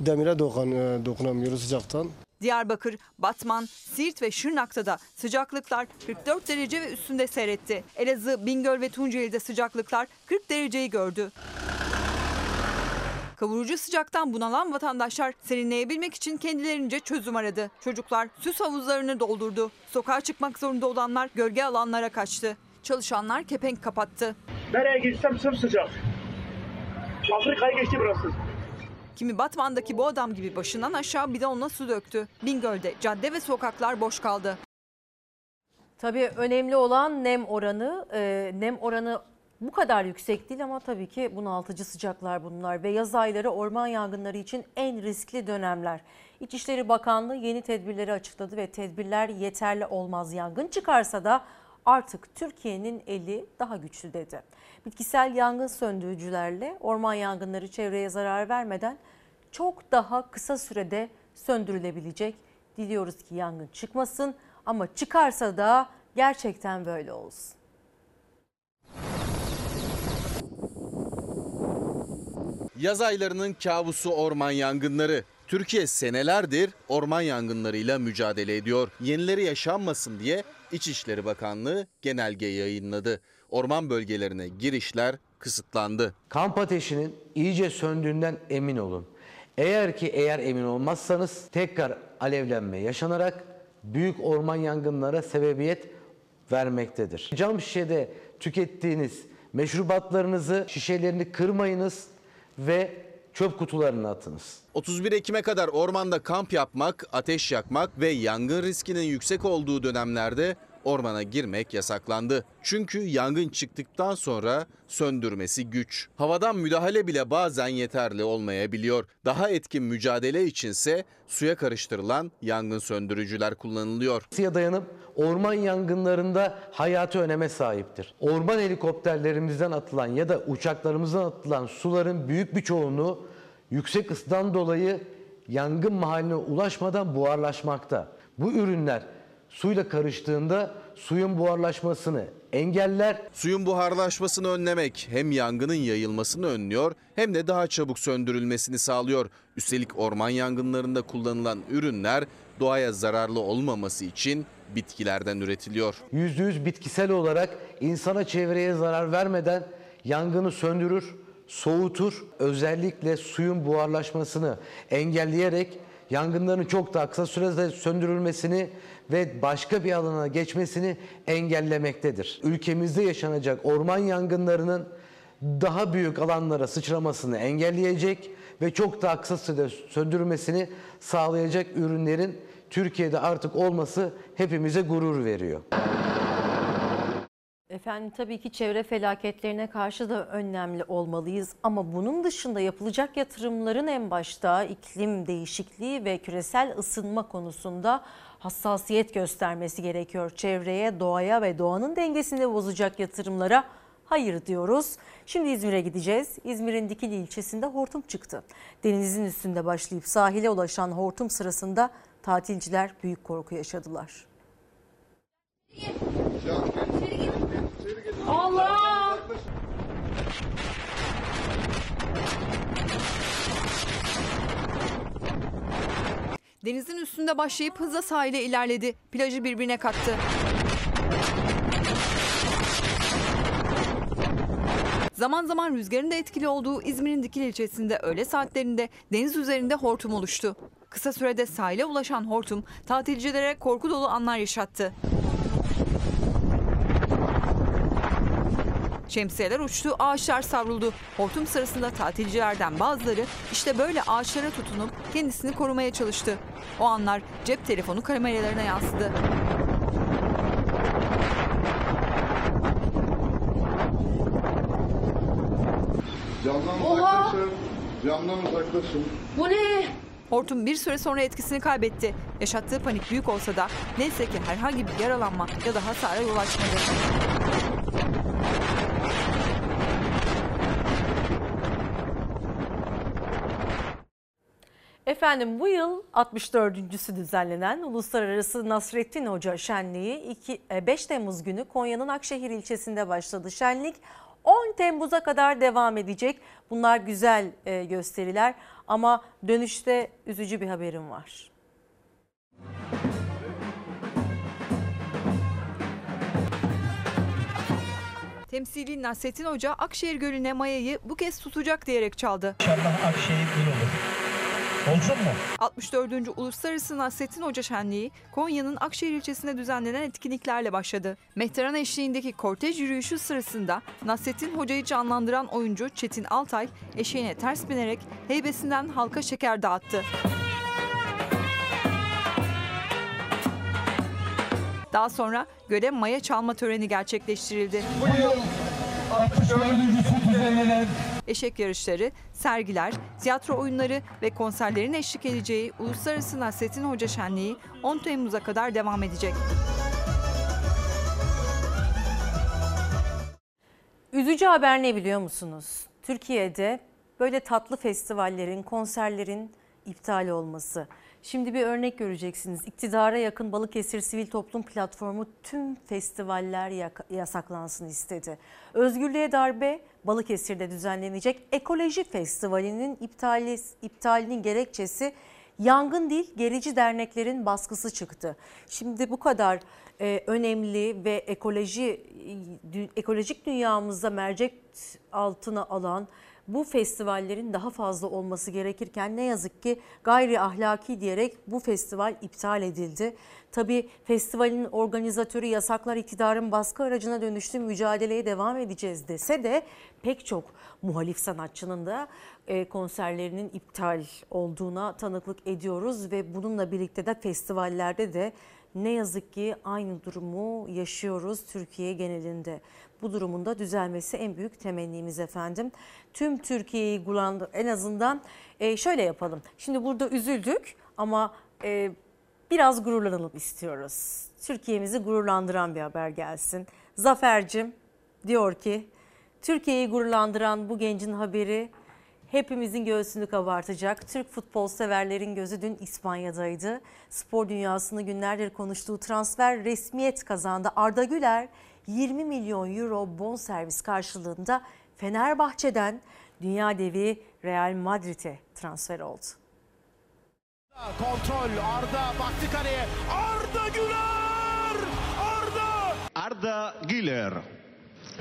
Demire dokan, e, dokunamıyoruz sıcaktan. Diyarbakır, Batman, Siirt ve Şırnak'ta da sıcaklıklar 44 derece ve üstünde seyretti. Elazığ, Bingöl ve Tunceli'de sıcaklıklar 40 dereceyi gördü. Kavurucu sıcaktan bunalan vatandaşlar serinleyebilmek için kendilerince çözüm aradı. Çocuklar süs havuzlarını doldurdu. Sokağa çıkmak zorunda olanlar gölge alanlara kaçtı. Çalışanlar kepenk kapattı. Nereye gitsem sımsıcak. Afrika'yı geçti burası. Kimi Batman'daki bu adam gibi başından aşağı bidonla su döktü. Bingöl'de cadde ve sokaklar boş kaldı. Tabii önemli olan nem oranı. Ee, nem oranı bu kadar yüksek değil ama tabii ki bunaltıcı sıcaklar bunlar ve yaz ayları orman yangınları için en riskli dönemler. İçişleri Bakanlığı yeni tedbirleri açıkladı ve tedbirler yeterli olmaz. Yangın çıkarsa da artık Türkiye'nin eli daha güçlü dedi. Bitkisel yangın söndürücülerle orman yangınları çevreye zarar vermeden çok daha kısa sürede söndürülebilecek. Diliyoruz ki yangın çıkmasın ama çıkarsa da gerçekten böyle olsun. Yaz aylarının kabusu orman yangınları. Türkiye senelerdir orman yangınlarıyla mücadele ediyor. Yenileri yaşanmasın diye İçişleri Bakanlığı genelge yayınladı. Orman bölgelerine girişler kısıtlandı. Kamp ateşinin iyice söndüğünden emin olun. Eğer ki eğer emin olmazsanız tekrar alevlenme yaşanarak büyük orman yangınlara sebebiyet vermektedir. Cam şişede tükettiğiniz meşrubatlarınızı, şişelerini kırmayınız ve çöp kutularına atınız. 31 Ekim'e kadar ormanda kamp yapmak, ateş yakmak ve yangın riskinin yüksek olduğu dönemlerde ormana girmek yasaklandı. Çünkü yangın çıktıktan sonra söndürmesi güç. Havadan müdahale bile bazen yeterli olmayabiliyor. Daha etkin mücadele içinse suya karıştırılan yangın söndürücüler kullanılıyor. Suya dayanıp orman yangınlarında hayati öneme sahiptir. Orman helikopterlerimizden atılan ya da uçaklarımızdan atılan suların büyük bir çoğunluğu yüksek ısıdan dolayı yangın mahalline ulaşmadan buharlaşmakta. Bu ürünler suyla karıştığında suyun buharlaşmasını engeller. Suyun buharlaşmasını önlemek hem yangının yayılmasını önlüyor hem de daha çabuk söndürülmesini sağlıyor. Üstelik orman yangınlarında kullanılan ürünler doğaya zararlı olmaması için bitkilerden üretiliyor. %100 bitkisel olarak insana çevreye zarar vermeden yangını söndürür, soğutur. Özellikle suyun buharlaşmasını engelleyerek yangınların çok daha kısa sürede söndürülmesini ve başka bir alana geçmesini engellemektedir. Ülkemizde yaşanacak orman yangınlarının daha büyük alanlara sıçramasını engelleyecek ve çok daha kısa sürede söndürülmesini sağlayacak ürünlerin Türkiye'de artık olması hepimize gurur veriyor. Efendim tabii ki çevre felaketlerine karşı da önlemli olmalıyız ama bunun dışında yapılacak yatırımların en başta iklim değişikliği ve küresel ısınma konusunda hassasiyet göstermesi gerekiyor. Çevreye, doğaya ve doğanın dengesini bozacak yatırımlara hayır diyoruz. Şimdi İzmir'e gideceğiz. İzmir'in Dikili ilçesinde hortum çıktı. Denizin üstünde başlayıp sahile ulaşan hortum sırasında tatilciler büyük korku yaşadılar. Allah! Denizin üstünde başlayıp hızla sahile ilerledi. Plajı birbirine kattı. Zaman zaman rüzgarın da etkili olduğu İzmir'in Dikili ilçesinde öğle saatlerinde deniz üzerinde hortum oluştu. Kısa sürede sahile ulaşan hortum tatilcilere korku dolu anlar yaşattı. Şemsiyeler uçtu, ağaçlar savruldu. Hortum sırasında tatilcilerden bazıları işte böyle ağaçlara tutunup kendisini korumaya çalıştı. O anlar cep telefonu kameralarına yansıdı. Camdan Oha! uzaklaşın. Camdan uzaklaşın. Bu ne? Hortum bir süre sonra etkisini kaybetti. Yaşattığı panik büyük olsa da neyse ki herhangi bir yaralanma ya da hasara yol açmadı. Efendim bu yıl 64.sü düzenlenen Uluslararası Nasrettin Hoca Şenliği 2, 5 Temmuz günü Konya'nın Akşehir ilçesinde başladı. Şenlik 10 Temmuz'a kadar devam edecek. Bunlar güzel e, gösteriler ama dönüşte üzücü bir haberim var. Temsili Nasrettin Hoca Akşehir Gölü'ne mayayı bu kez tutacak diyerek çaldı. Akşehir bir olur. Olsun mu? 64. Uluslararası Nasrettin Hoca Şenliği Konya'nın Akşehir ilçesinde düzenlenen etkinliklerle başladı. Mehteran eşliğindeki kortej yürüyüşü sırasında Nasrettin Hoca'yı canlandıran oyuncu Çetin Altay eşeğine ters binerek heybesinden halka şeker dağıttı. Daha sonra göle maya çalma töreni gerçekleştirildi. Bu yıl 64. düzenlenen Eşek yarışları, sergiler, tiyatro oyunları ve konserlerin eşlik edeceği Uluslararası Nasrettin Hoca Şenliği 10 Temmuz'a kadar devam edecek. Üzücü haber ne biliyor musunuz? Türkiye'de böyle tatlı festivallerin, konserlerin iptal olması. Şimdi bir örnek göreceksiniz. İktidara yakın Balıkesir Sivil Toplum Platformu tüm festivaller yasaklansın istedi. Özgürlüğe darbe Balıkesir'de düzenlenecek Ekoloji Festivali'nin iptali, iptalinin gerekçesi yangın değil gerici derneklerin baskısı çıktı. Şimdi bu kadar e, önemli ve ekoloji dü- ekolojik dünyamızda mercek altına alan bu festivallerin daha fazla olması gerekirken ne yazık ki gayri ahlaki diyerek bu festival iptal edildi. Tabii festivalin organizatörü yasaklar iktidarın baskı aracına dönüştü mücadeleye devam edeceğiz dese de pek çok muhalif sanatçının da e, konserlerinin iptal olduğuna tanıklık ediyoruz ve bununla birlikte de festivallerde de ne yazık ki aynı durumu yaşıyoruz Türkiye genelinde. Bu durumun da düzelmesi en büyük temennimiz efendim. Tüm Türkiye'yi gururlandır en azından e, şöyle yapalım. Şimdi burada üzüldük ama e, biraz gururlanalım istiyoruz. Türkiye'mizi gururlandıran bir haber gelsin. Zafer'cim diyor ki Türkiye'yi gururlandıran bu gencin haberi hepimizin göğsünü kabartacak. Türk futbol severlerin gözü dün İspanya'daydı. Spor dünyasını günlerdir konuştuğu transfer resmiyet kazandı. Arda Güler 20 milyon euro bonservis karşılığında Fenerbahçe'den dünya devi Real Madrid'e transfer oldu. Kontrol Arda baktı kaleye. Arda Güler! Arda! Arda Güler.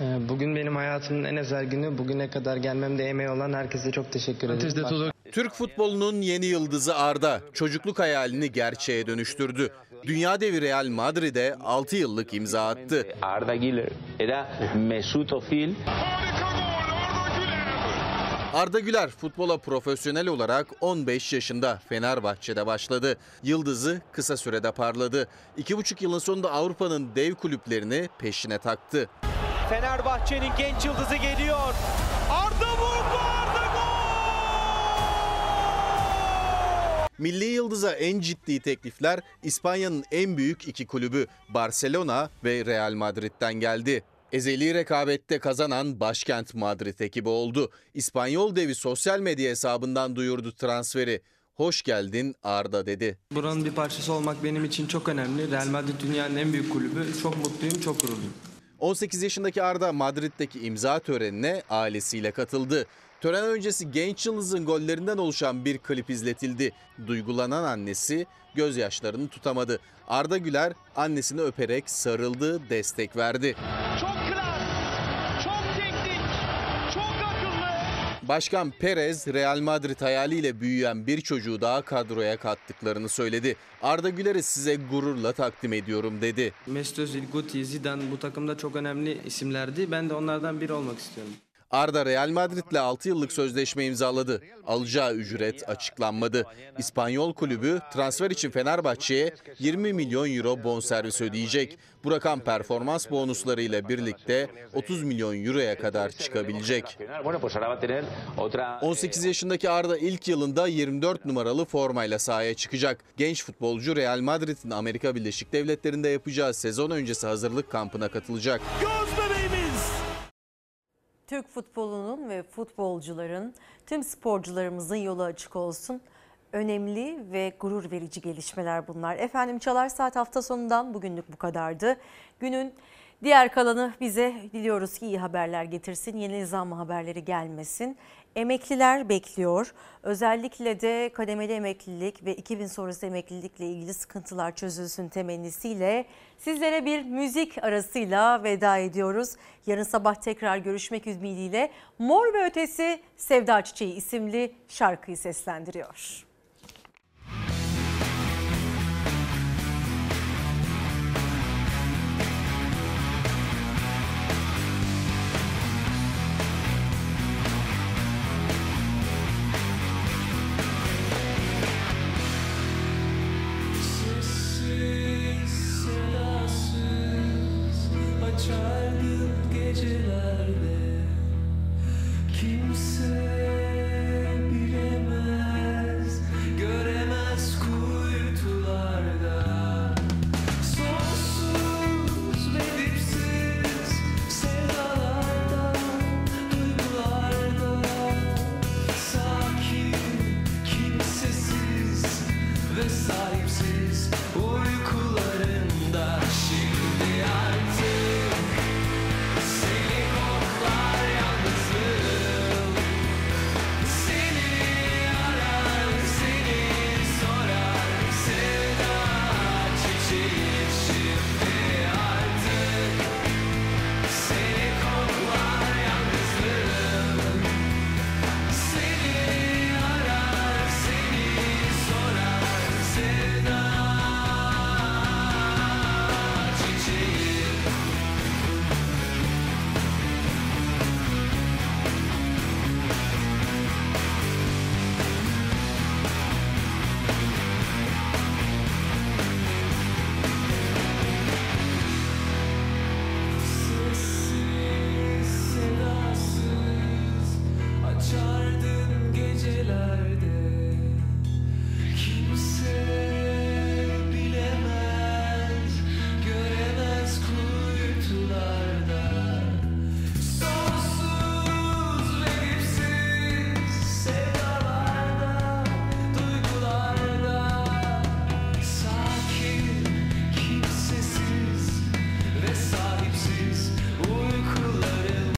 Ee, Bugün benim hayatımın en özel günü. Bugüne kadar gelmemde emeği olan herkese çok teşekkür ederim. Türk futbolunun yeni yıldızı Arda çocukluk hayalini gerçeğe dönüştürdü. Dünya devi Real Madrid'e 6 yıllık imza attı. Arda Güler era Mesut Özil. Arda Güler futbola profesyonel olarak 15 yaşında Fenerbahçe'de başladı. Yıldızı kısa sürede parladı. 2,5 yılın sonunda Avrupa'nın dev kulüplerini peşine taktı. Fenerbahçe'nin genç yıldızı geliyor. Milli Yıldız'a en ciddi teklifler İspanya'nın en büyük iki kulübü Barcelona ve Real Madrid'den geldi. Ezeli rekabette kazanan başkent Madrid ekibi oldu. İspanyol devi sosyal medya hesabından duyurdu transferi. Hoş geldin Arda dedi. Buranın bir parçası olmak benim için çok önemli. Real Madrid dünyanın en büyük kulübü. Çok mutluyum, çok gururluyum. 18 yaşındaki Arda Madrid'deki imza törenine ailesiyle katıldı. Tören öncesi genç yıldızın gollerinden oluşan bir klip izletildi. Duygulanan annesi gözyaşlarını tutamadı. Arda Güler annesini öperek sarıldı, destek verdi. Çok klas, çok teknik, çok akıllı. Başkan Perez, Real Madrid hayaliyle büyüyen bir çocuğu daha kadroya kattıklarını söyledi. Arda Güler'i size gururla takdim ediyorum dedi. Mesut Özil, Guti, Zidane bu takımda çok önemli isimlerdi. Ben de onlardan biri olmak istiyorum. Arda Real Madrid'le 6 yıllık sözleşme imzaladı. Alacağı ücret açıklanmadı. İspanyol kulübü transfer için Fenerbahçe'ye 20 milyon euro bonservis ödeyecek. Bu rakam performans bonuslarıyla birlikte 30 milyon euroya kadar çıkabilecek. 18 yaşındaki Arda ilk yılında 24 numaralı formayla sahaya çıkacak. Genç futbolcu Real Madrid'in Amerika Birleşik Devletleri'nde yapacağı sezon öncesi hazırlık kampına katılacak. Göz bebeğimiz. Türk futbolunun ve futbolcuların, tüm sporcularımızın yolu açık olsun. Önemli ve gurur verici gelişmeler bunlar. Efendim Çalar Saat hafta sonundan bugünlük bu kadardı. Günün diğer kalanı bize diliyoruz ki iyi haberler getirsin, yeni zam haberleri gelmesin. Emekliler bekliyor. Özellikle de kademeli emeklilik ve 2000 sonrası emeklilikle ilgili sıkıntılar çözülsün temennisiyle sizlere bir müzik arasıyla veda ediyoruz. Yarın sabah tekrar görüşmek ümidiyle Mor ve Ötesi Sevda Çiçeği isimli şarkıyı seslendiriyor.